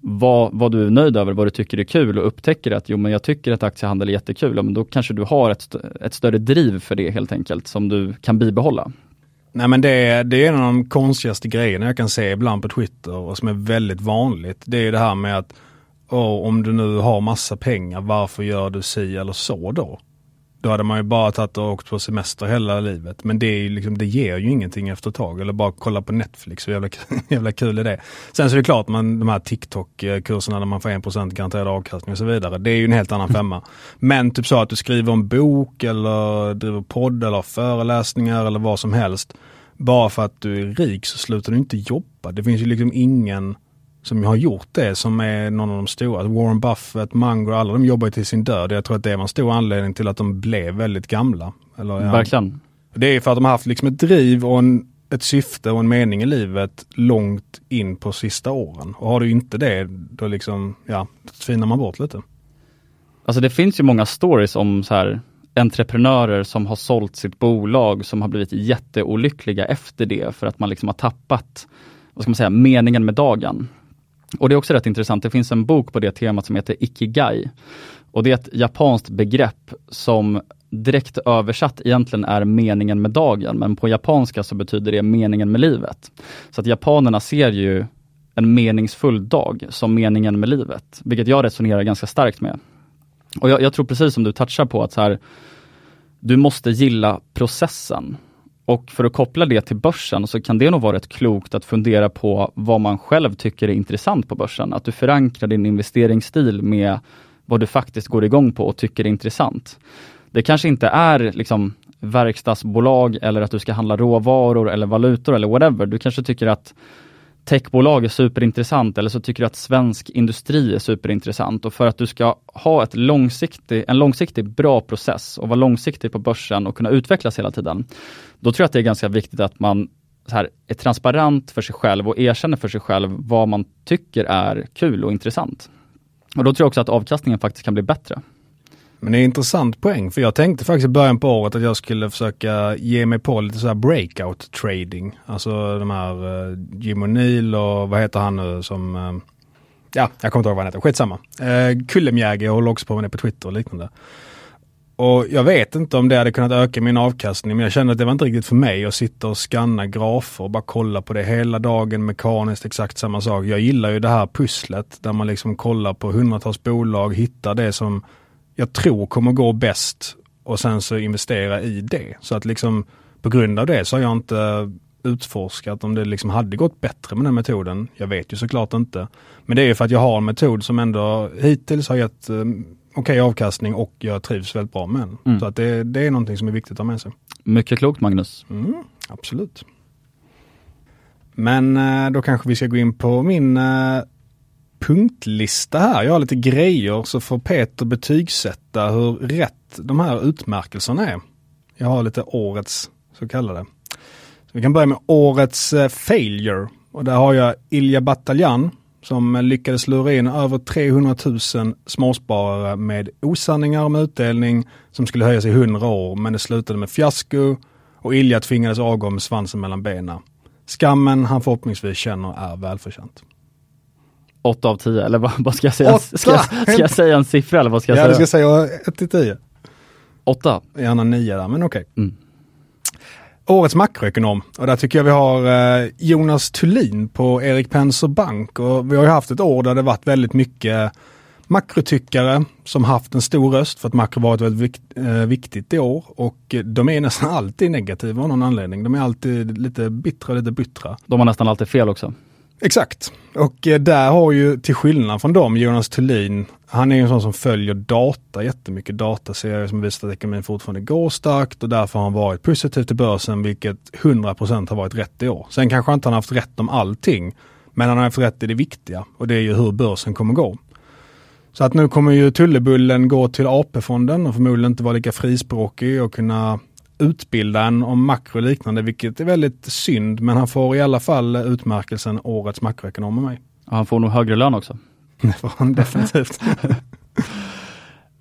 S3: vad, vad du är nöjd över, vad du tycker är kul och upptäcker att jo men jag tycker att aktiehandel är jättekul, ja, men då kanske du har ett, ett större driv för det helt enkelt som du kan bibehålla.
S2: Nej men det är, det är en av de konstigaste grejerna jag kan se ibland på Twitter och som är väldigt vanligt. Det är det här med att oh, om du nu har massa pengar, varför gör du si eller så då? Då hade man ju bara tagit och åkt på semester hela livet. Men det, är ju liksom, det ger ju ingenting efter ett tag. Eller bara kolla på Netflix, hur jävla, jävla kul är det? Sen så är det klart, man, de här TikTok-kurserna där man får 1% garanterad avkastning och så vidare. Det är ju en helt annan femma. Men typ så att du skriver en bok eller driver podd eller föreläsningar eller vad som helst. Bara för att du är rik så slutar du inte jobba. Det finns ju liksom ingen som har gjort det som är någon av de stora. Warren Buffett, Munger, alla de jobbar till sin död. Jag tror att det var en stor anledning till att de blev väldigt gamla. Eller, ja.
S3: Verkligen.
S2: Det är för att de har haft liksom ett driv och en, ett syfte och en mening i livet långt in på sista åren. Och har du inte det, då liksom, ja, då tvinar man bort lite.
S3: Alltså det finns ju många stories om så här entreprenörer som har sålt sitt bolag som har blivit jätteolyckliga efter det för att man liksom har tappat, vad ska man säga, meningen med dagen. Och det är också rätt intressant, det finns en bok på det temat som heter Ikigai. Och det är ett japanskt begrepp som direkt översatt egentligen är meningen med dagen, men på japanska så betyder det meningen med livet. Så att japanerna ser ju en meningsfull dag som meningen med livet, vilket jag resonerar ganska starkt med. Och jag, jag tror precis som du touchar på att så här, du måste gilla processen. Och för att koppla det till börsen så kan det nog vara rätt klokt att fundera på vad man själv tycker är intressant på börsen. Att du förankrar din investeringsstil med vad du faktiskt går igång på och tycker är intressant. Det kanske inte är liksom verkstadsbolag eller att du ska handla råvaror eller valutor eller whatever. Du kanske tycker att techbolag är superintressant eller så tycker du att svensk industri är superintressant och för att du ska ha ett långsiktig, en långsiktig bra process och vara långsiktig på börsen och kunna utvecklas hela tiden. Då tror jag att det är ganska viktigt att man så här, är transparent för sig själv och erkänner för sig själv vad man tycker är kul och intressant. Och då tror jag också att avkastningen faktiskt kan bli bättre.
S2: Men det är en intressant poäng, för jag tänkte faktiskt i början på året att jag skulle försöka ge mig på lite så här breakout trading. Alltså de här uh, Jim O'Neill och vad heter han nu som, uh, ja, jag kommer inte ihåg vad han heter, skitsamma. Uh, Kullemjäger, jag håller också på med det på Twitter och liknande. Och jag vet inte om det hade kunnat öka min avkastning, men jag kände att det var inte riktigt för mig att sitta och skanna grafer och bara kolla på det hela dagen mekaniskt, exakt samma sak. Jag gillar ju det här pusslet där man liksom kollar på hundratals bolag, hittar det som jag tror kommer gå bäst och sen så investera i det. Så att liksom på grund av det så har jag inte utforskat om det liksom hade gått bättre med den metoden. Jag vet ju såklart inte. Men det är för att jag har en metod som ändå hittills har gett um, okej okay avkastning och jag trivs väldigt bra med den. Mm. Så att det, det, är någonting som är viktigt att ha med sig.
S3: Mycket klokt Magnus.
S2: Mm, absolut. Men uh, då kanske vi ska gå in på min uh, punktlista här. Jag har lite grejer så får Peter betygsätta hur rätt de här utmärkelserna är. Jag har lite årets så kallade. Så vi kan börja med årets eh, failure. Och där har jag Ilja Bataljan som lyckades lura in över 300 000 småsparare med osanningar om utdelning som skulle höjas i 100 år men det slutade med fiasko och Ilja tvingades avgå med svansen mellan benen. Skammen han förhoppningsvis känner är välförtjänt.
S3: 8 av 10 eller vad, vad ska jag säga? Ska jag, ska jag, säga en siffra eller vad ska jag
S2: ja,
S3: säga?
S2: Ja, du ska säga 1 till 10.
S3: 8.
S2: Gärna 9 där, men okej. Okay.
S3: Mm.
S2: Årets makroekonom och där tycker jag vi har eh, Jonas Thulin på Erik Penser Bank och vi har ju haft ett år där det varit väldigt mycket makrotyckare som haft en stor röst för att makro varit väldigt eh, viktigt i år och de är nästan alltid negativa av någon anledning. De är alltid lite bittra, lite bittra.
S3: De har nästan alltid fel också.
S2: Exakt. Och eh, där har ju till skillnad från dem Jonas Thulin, han är ju en sån som följer data jättemycket, dataserier som visar att ekonomin fortfarande går starkt och därför har han varit positiv till börsen vilket 100% har varit rätt i år. Sen kanske inte han haft rätt om allting, men han har haft rätt i det viktiga och det är ju hur börsen kommer gå. Så att nu kommer ju Tullebullen gå till AP-fonden och förmodligen inte vara lika frispråkig och kunna utbilda en om makro och liknande, vilket är väldigt synd. Men han får i alla fall utmärkelsen Årets makroekonom med mig.
S3: Ja, han får nog högre lön också.
S2: Det får han definitivt.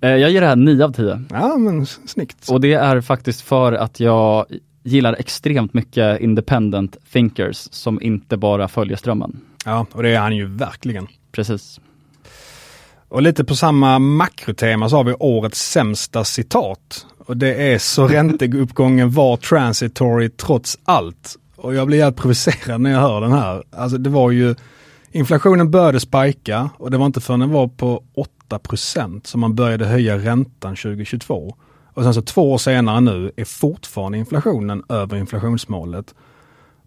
S3: Eh, jag ger det här 9 av 10.
S2: Ja, men snyggt.
S3: Och det är faktiskt för att jag gillar extremt mycket independent thinkers som inte bara följer strömmen.
S2: Ja, och det är han ju verkligen.
S3: Precis.
S2: Och lite på samma makrotema så har vi årets sämsta citat. Och det är så ränteuppgången var transitory trots allt. Och jag blir helt provocerad när jag hör den här. Alltså det var ju inflationen började spika och det var inte förrän den var på 8% som man började höja räntan 2022. Och sen så två år senare nu är fortfarande inflationen över inflationsmålet.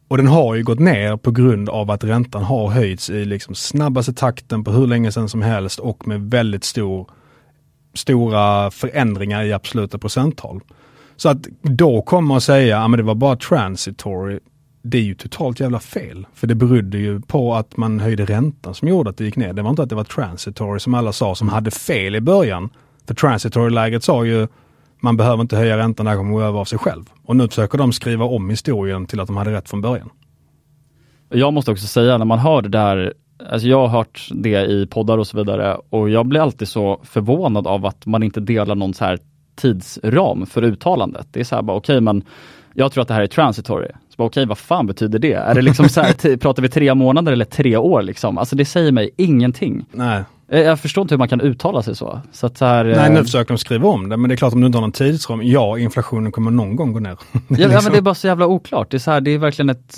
S2: Och den har ju gått ner på grund av att räntan har höjts i liksom snabbaste takten på hur länge sedan som helst och med väldigt stor, stora förändringar i absoluta procenttal. Så att då komma och säga, att det var bara transitory, det är ju totalt jävla fel. För det berodde ju på att man höjde räntan som gjorde att det gick ner. Det var inte att det var transitory som alla sa som hade fel i början. För transitory-läget sa ju man behöver inte höja räntan, det här kommer gå över av sig själv. Och nu försöker de skriva om historien till att de hade rätt från början.
S3: Jag måste också säga när man hör det där, alltså jag har hört det i poddar och så vidare och jag blir alltid så förvånad av att man inte delar någon så här tidsram för uttalandet. Det är så här bara, okej okay, men jag tror att det här är transitory. Okej, okay, vad fan betyder det? Är det liksom så här, pratar vi tre månader eller tre år liksom? Alltså det säger mig ingenting.
S2: Nej.
S3: Eh, jag förstår inte hur man kan uttala sig så. så, att så här,
S2: Nej, nu eh, försöker de skriva om det, men det är klart om du inte har någon tidsram, ja, inflationen kommer någon gång gå ner.
S3: ja, liksom. ja, men liksom- det är bara så jävla oklart. Det är, så här, det är verkligen ett,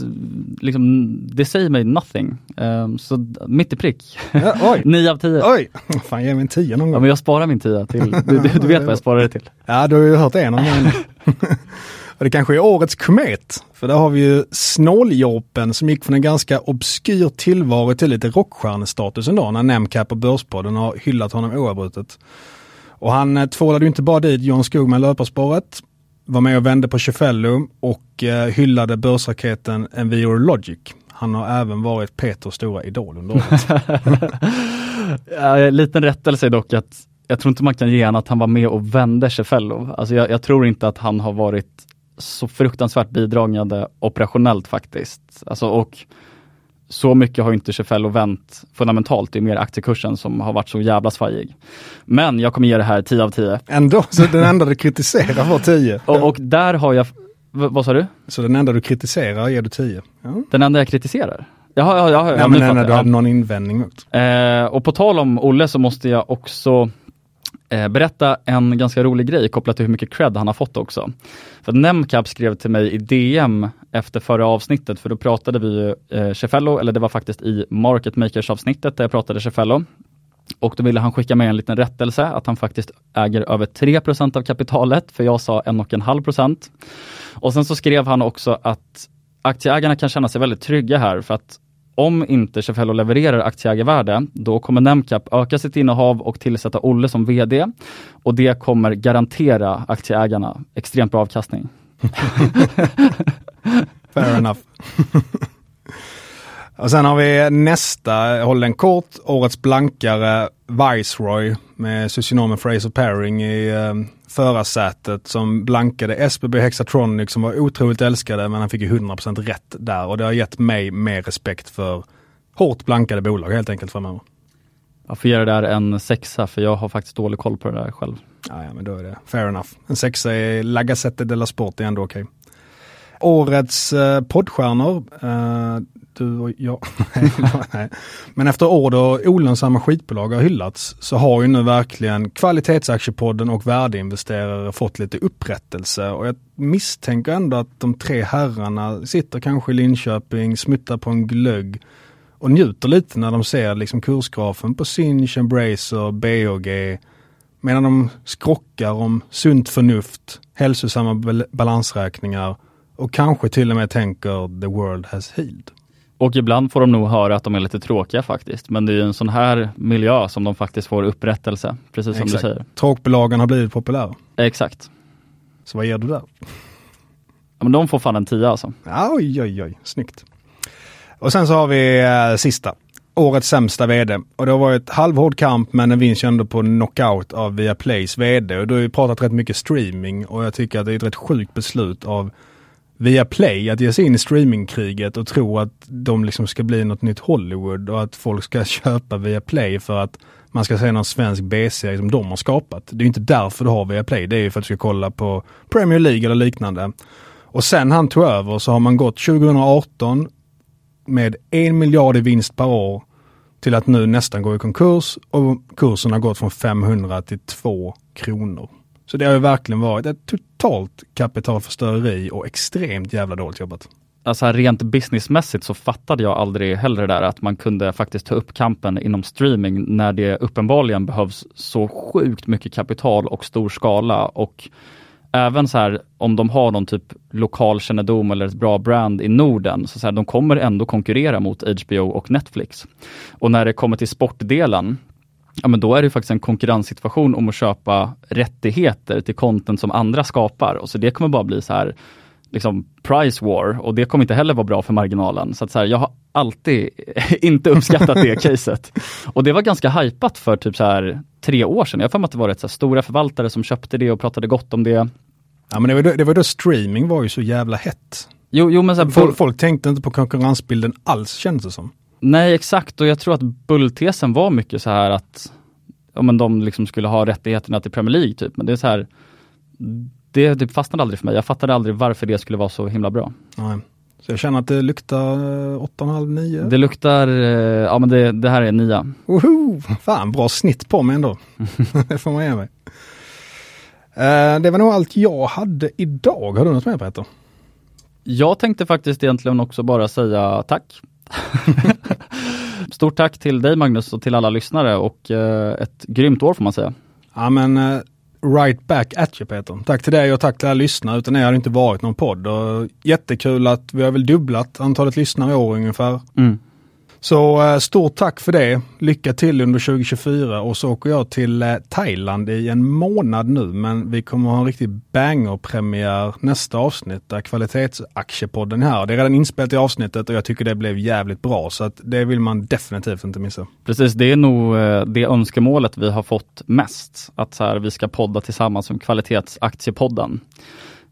S3: liksom, det säger mig nothing. Um, så mitt i prick.
S2: Ja, oj.
S3: 9 av 10.
S2: Oj, fan ge mig en 10 någon gång.
S3: Ja, men jag sparar min 10 till, du, du, du vet vad jag sparar det till.
S2: Ja, du har ju hört en dem. Och det kanske är årets komet. För där har vi ju Snåljåpen som gick från en ganska obskyr tillvaro till lite rockstjärnestatus ändå när Nemcap och Börspodden har hyllat honom oavbrutet. Och han eh, tvålade ju inte bara dit John Skogman, löparspåret, var med och vände på Cefello och eh, hyllade börsraketen Enviro Logic. Han har även varit Peters stora idol under året.
S3: ja, liten rättelse dock att jag tror inte man kan ge honom att han var med och vände Cefello. Alltså jag, jag, tror inte att han har varit så fruktansvärt bidragande operationellt faktiskt. Alltså, och så mycket har inte Cefello vänt fundamentalt. Det är mer aktiekursen som har varit så jävla svajig. Men jag kommer ge det här 10 av 10.
S2: Ändå, så den enda du kritiserar var 10?
S3: Och, och där har jag, vad sa du?
S2: Så den enda du kritiserar ger du 10?
S3: Ja. Den enda jag kritiserar? Jaha, ja, ja, ja,
S2: ja men den enda du hade någon invändning mot.
S3: Eh, och på tal om Olle så måste jag också Eh, berätta en ganska rolig grej kopplat till hur mycket cred han har fått också. För Nemcap skrev till mig i DM efter förra avsnittet, för då pratade vi ju eh, Cefello, eller det var faktiskt i Market Makers avsnittet där jag pratade Cefello. Och då ville han skicka med en liten rättelse, att han faktiskt äger över 3% av kapitalet, för jag sa 1,5% Och sen så skrev han också att aktieägarna kan känna sig väldigt trygga här, för att om inte Cefello levererar aktieägarvärde, då kommer Nemcap öka sitt innehav och tillsätta Olle som VD. Och det kommer garantera aktieägarna extremt bra avkastning.
S2: Fair enough. och sen har vi nästa, håll den kort, årets blankare Viceroy med socionomen Fraser Paring i eh, förarsätet som blankade SBB Hexatronic som var otroligt älskade men han fick ju 100% rätt där och det har gett mig mer respekt för hårt blankade bolag helt enkelt framöver.
S3: Jag får ge det där en sexa för jag har faktiskt dålig koll på det där själv.
S2: Ja, ja men då är det fair enough. En sexa i La Gazzetta della Sport är ändå okej. Okay. Årets eh, poddstjärnor, eh, du och jag. Men efter år då olönsamma skitbolag har hyllats så har ju nu verkligen kvalitetsaktiepodden och värdeinvesterare fått lite upprättelse och jag misstänker ändå att de tre herrarna sitter kanske i Linköping, smuttar på en glögg och njuter lite när de ser liksom kursgrafen på Sinch, Embracer, BOG medan de skrockar om sunt förnuft, hälsosamma balansräkningar och kanske till och med tänker the world has healed.
S3: Och ibland får de nog höra att de är lite tråkiga faktiskt. Men det är en sån här miljö som de faktiskt får upprättelse, precis som
S2: Exakt.
S3: du säger.
S2: Tråkbolagen har blivit populära.
S3: Exakt.
S2: Så vad ger du där?
S3: Ja, men de får fan en tia alltså.
S2: oj, oj, oj, snyggt. Och sen så har vi äh, sista. Årets sämsta vd. Och det har varit halvhård kamp men den vinns ju ändå på knockout av Viaplays vd. Och då har vi pratat rätt mycket streaming och jag tycker att det är ett rätt sjukt beslut av via Play att ge sig in i streamingkriget och tro att de liksom ska bli något nytt Hollywood och att folk ska köpa via Play för att man ska se någon svensk B-serie som de har skapat. Det är inte därför du har via Play. Det är ju för att du ska kolla på Premier League eller liknande. Och sen han tog över så har man gått 2018 med en miljard i vinst per år till att nu nästan gå i konkurs och kursen har gått från 500 till 2 kronor. Så det har ju verkligen varit ett totalt kapitalförstöreri och extremt jävla dåligt jobbat.
S3: alltså rent businessmässigt så fattade jag aldrig heller det där att man kunde faktiskt ta upp kampen inom streaming när det uppenbarligen behövs så sjukt mycket kapital och stor skala och även så här om de har någon typ lokal kännedom eller ett bra brand i Norden, så, så här, de kommer ändå konkurrera mot HBO och Netflix. Och när det kommer till sportdelen, ja men då är det faktiskt en konkurrenssituation om att köpa rättigheter till content som andra skapar. Och så det kommer bara bli så här liksom price war och det kommer inte heller vara bra för marginalen. Så så här, jag har alltid inte uppskattat det caset. Och det var ganska hypat för typ så här tre år sedan. Jag har för mig att det var rätt så stora förvaltare som köpte det och pratade gott om det.
S2: Ja men det var, då, det var då streaming var ju så jävla hett.
S3: Jo, jo men så här,
S2: folk, folk tänkte inte på konkurrensbilden alls känns det som.
S3: Nej exakt och jag tror att bulltesen var mycket så här att ja, men de liksom skulle ha rättigheterna till Premier League typ. Men det är så här det typ fastnade aldrig för mig. Jag fattade aldrig varför det skulle vara så himla bra.
S2: Nej. Så jag känner att det luktar 8,5-9?
S3: Det luktar, eh, ja men det, det här är 9.
S2: Woho! Fan, bra snitt på mig ändå. det får man ge mig. Uh, det var nog allt jag hade idag. Har du något mer Peter?
S3: Jag tänkte faktiskt egentligen också bara säga tack. Stort tack till dig Magnus och till alla lyssnare och uh, ett grymt år får man säga.
S2: Ja men uh, right back at you Peter. Tack till dig och tack till alla lyssnare. Utan er hade inte varit någon podd. Och jättekul att vi har väl dubblat antalet lyssnare i år ungefär.
S3: Mm.
S2: Så eh, stort tack för det. Lycka till under 2024 och så åker jag till eh, Thailand i en månad nu men vi kommer ha en riktig banger-premiär nästa avsnitt där kvalitetsaktiepodden är här. Det är redan inspelat i avsnittet och jag tycker det blev jävligt bra så att det vill man definitivt inte missa.
S3: Precis, det är nog eh, det önskemålet vi har fått mest. Att så här, vi ska podda tillsammans som kvalitetsaktiepodden.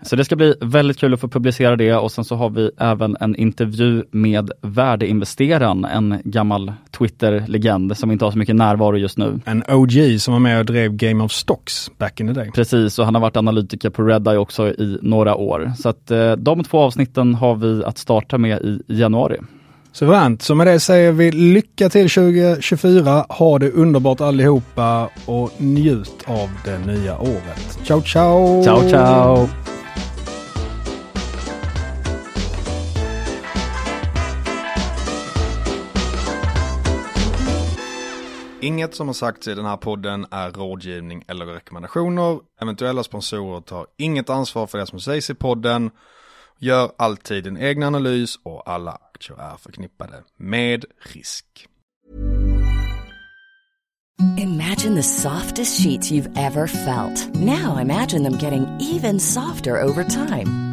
S3: Så det ska bli väldigt kul att få publicera det och sen så har vi även en intervju med värdeinvesteraren, en gammal Twitter-legend som inte har så mycket närvaro just nu.
S2: En OG som var med och drev Game of Stocks back in the day.
S3: Precis, och han har varit analytiker på Redeye också i några år. Så att eh, de två avsnitten har vi att starta med i januari.
S2: Suveränt. Så med det säger vi lycka till 2024. Ha det underbart allihopa och njut av det nya året. Ciao, ciao!
S3: Ciao, ciao!
S2: Inget som har sagts i den här podden är rådgivning eller rekommendationer. Eventuella sponsorer tar inget ansvar för det som sägs i podden. Gör alltid en egen analys och alla aktier är förknippade med risk.
S4: Imagine the softest sheets you've ever felt. Now imagine them getting even softer over time.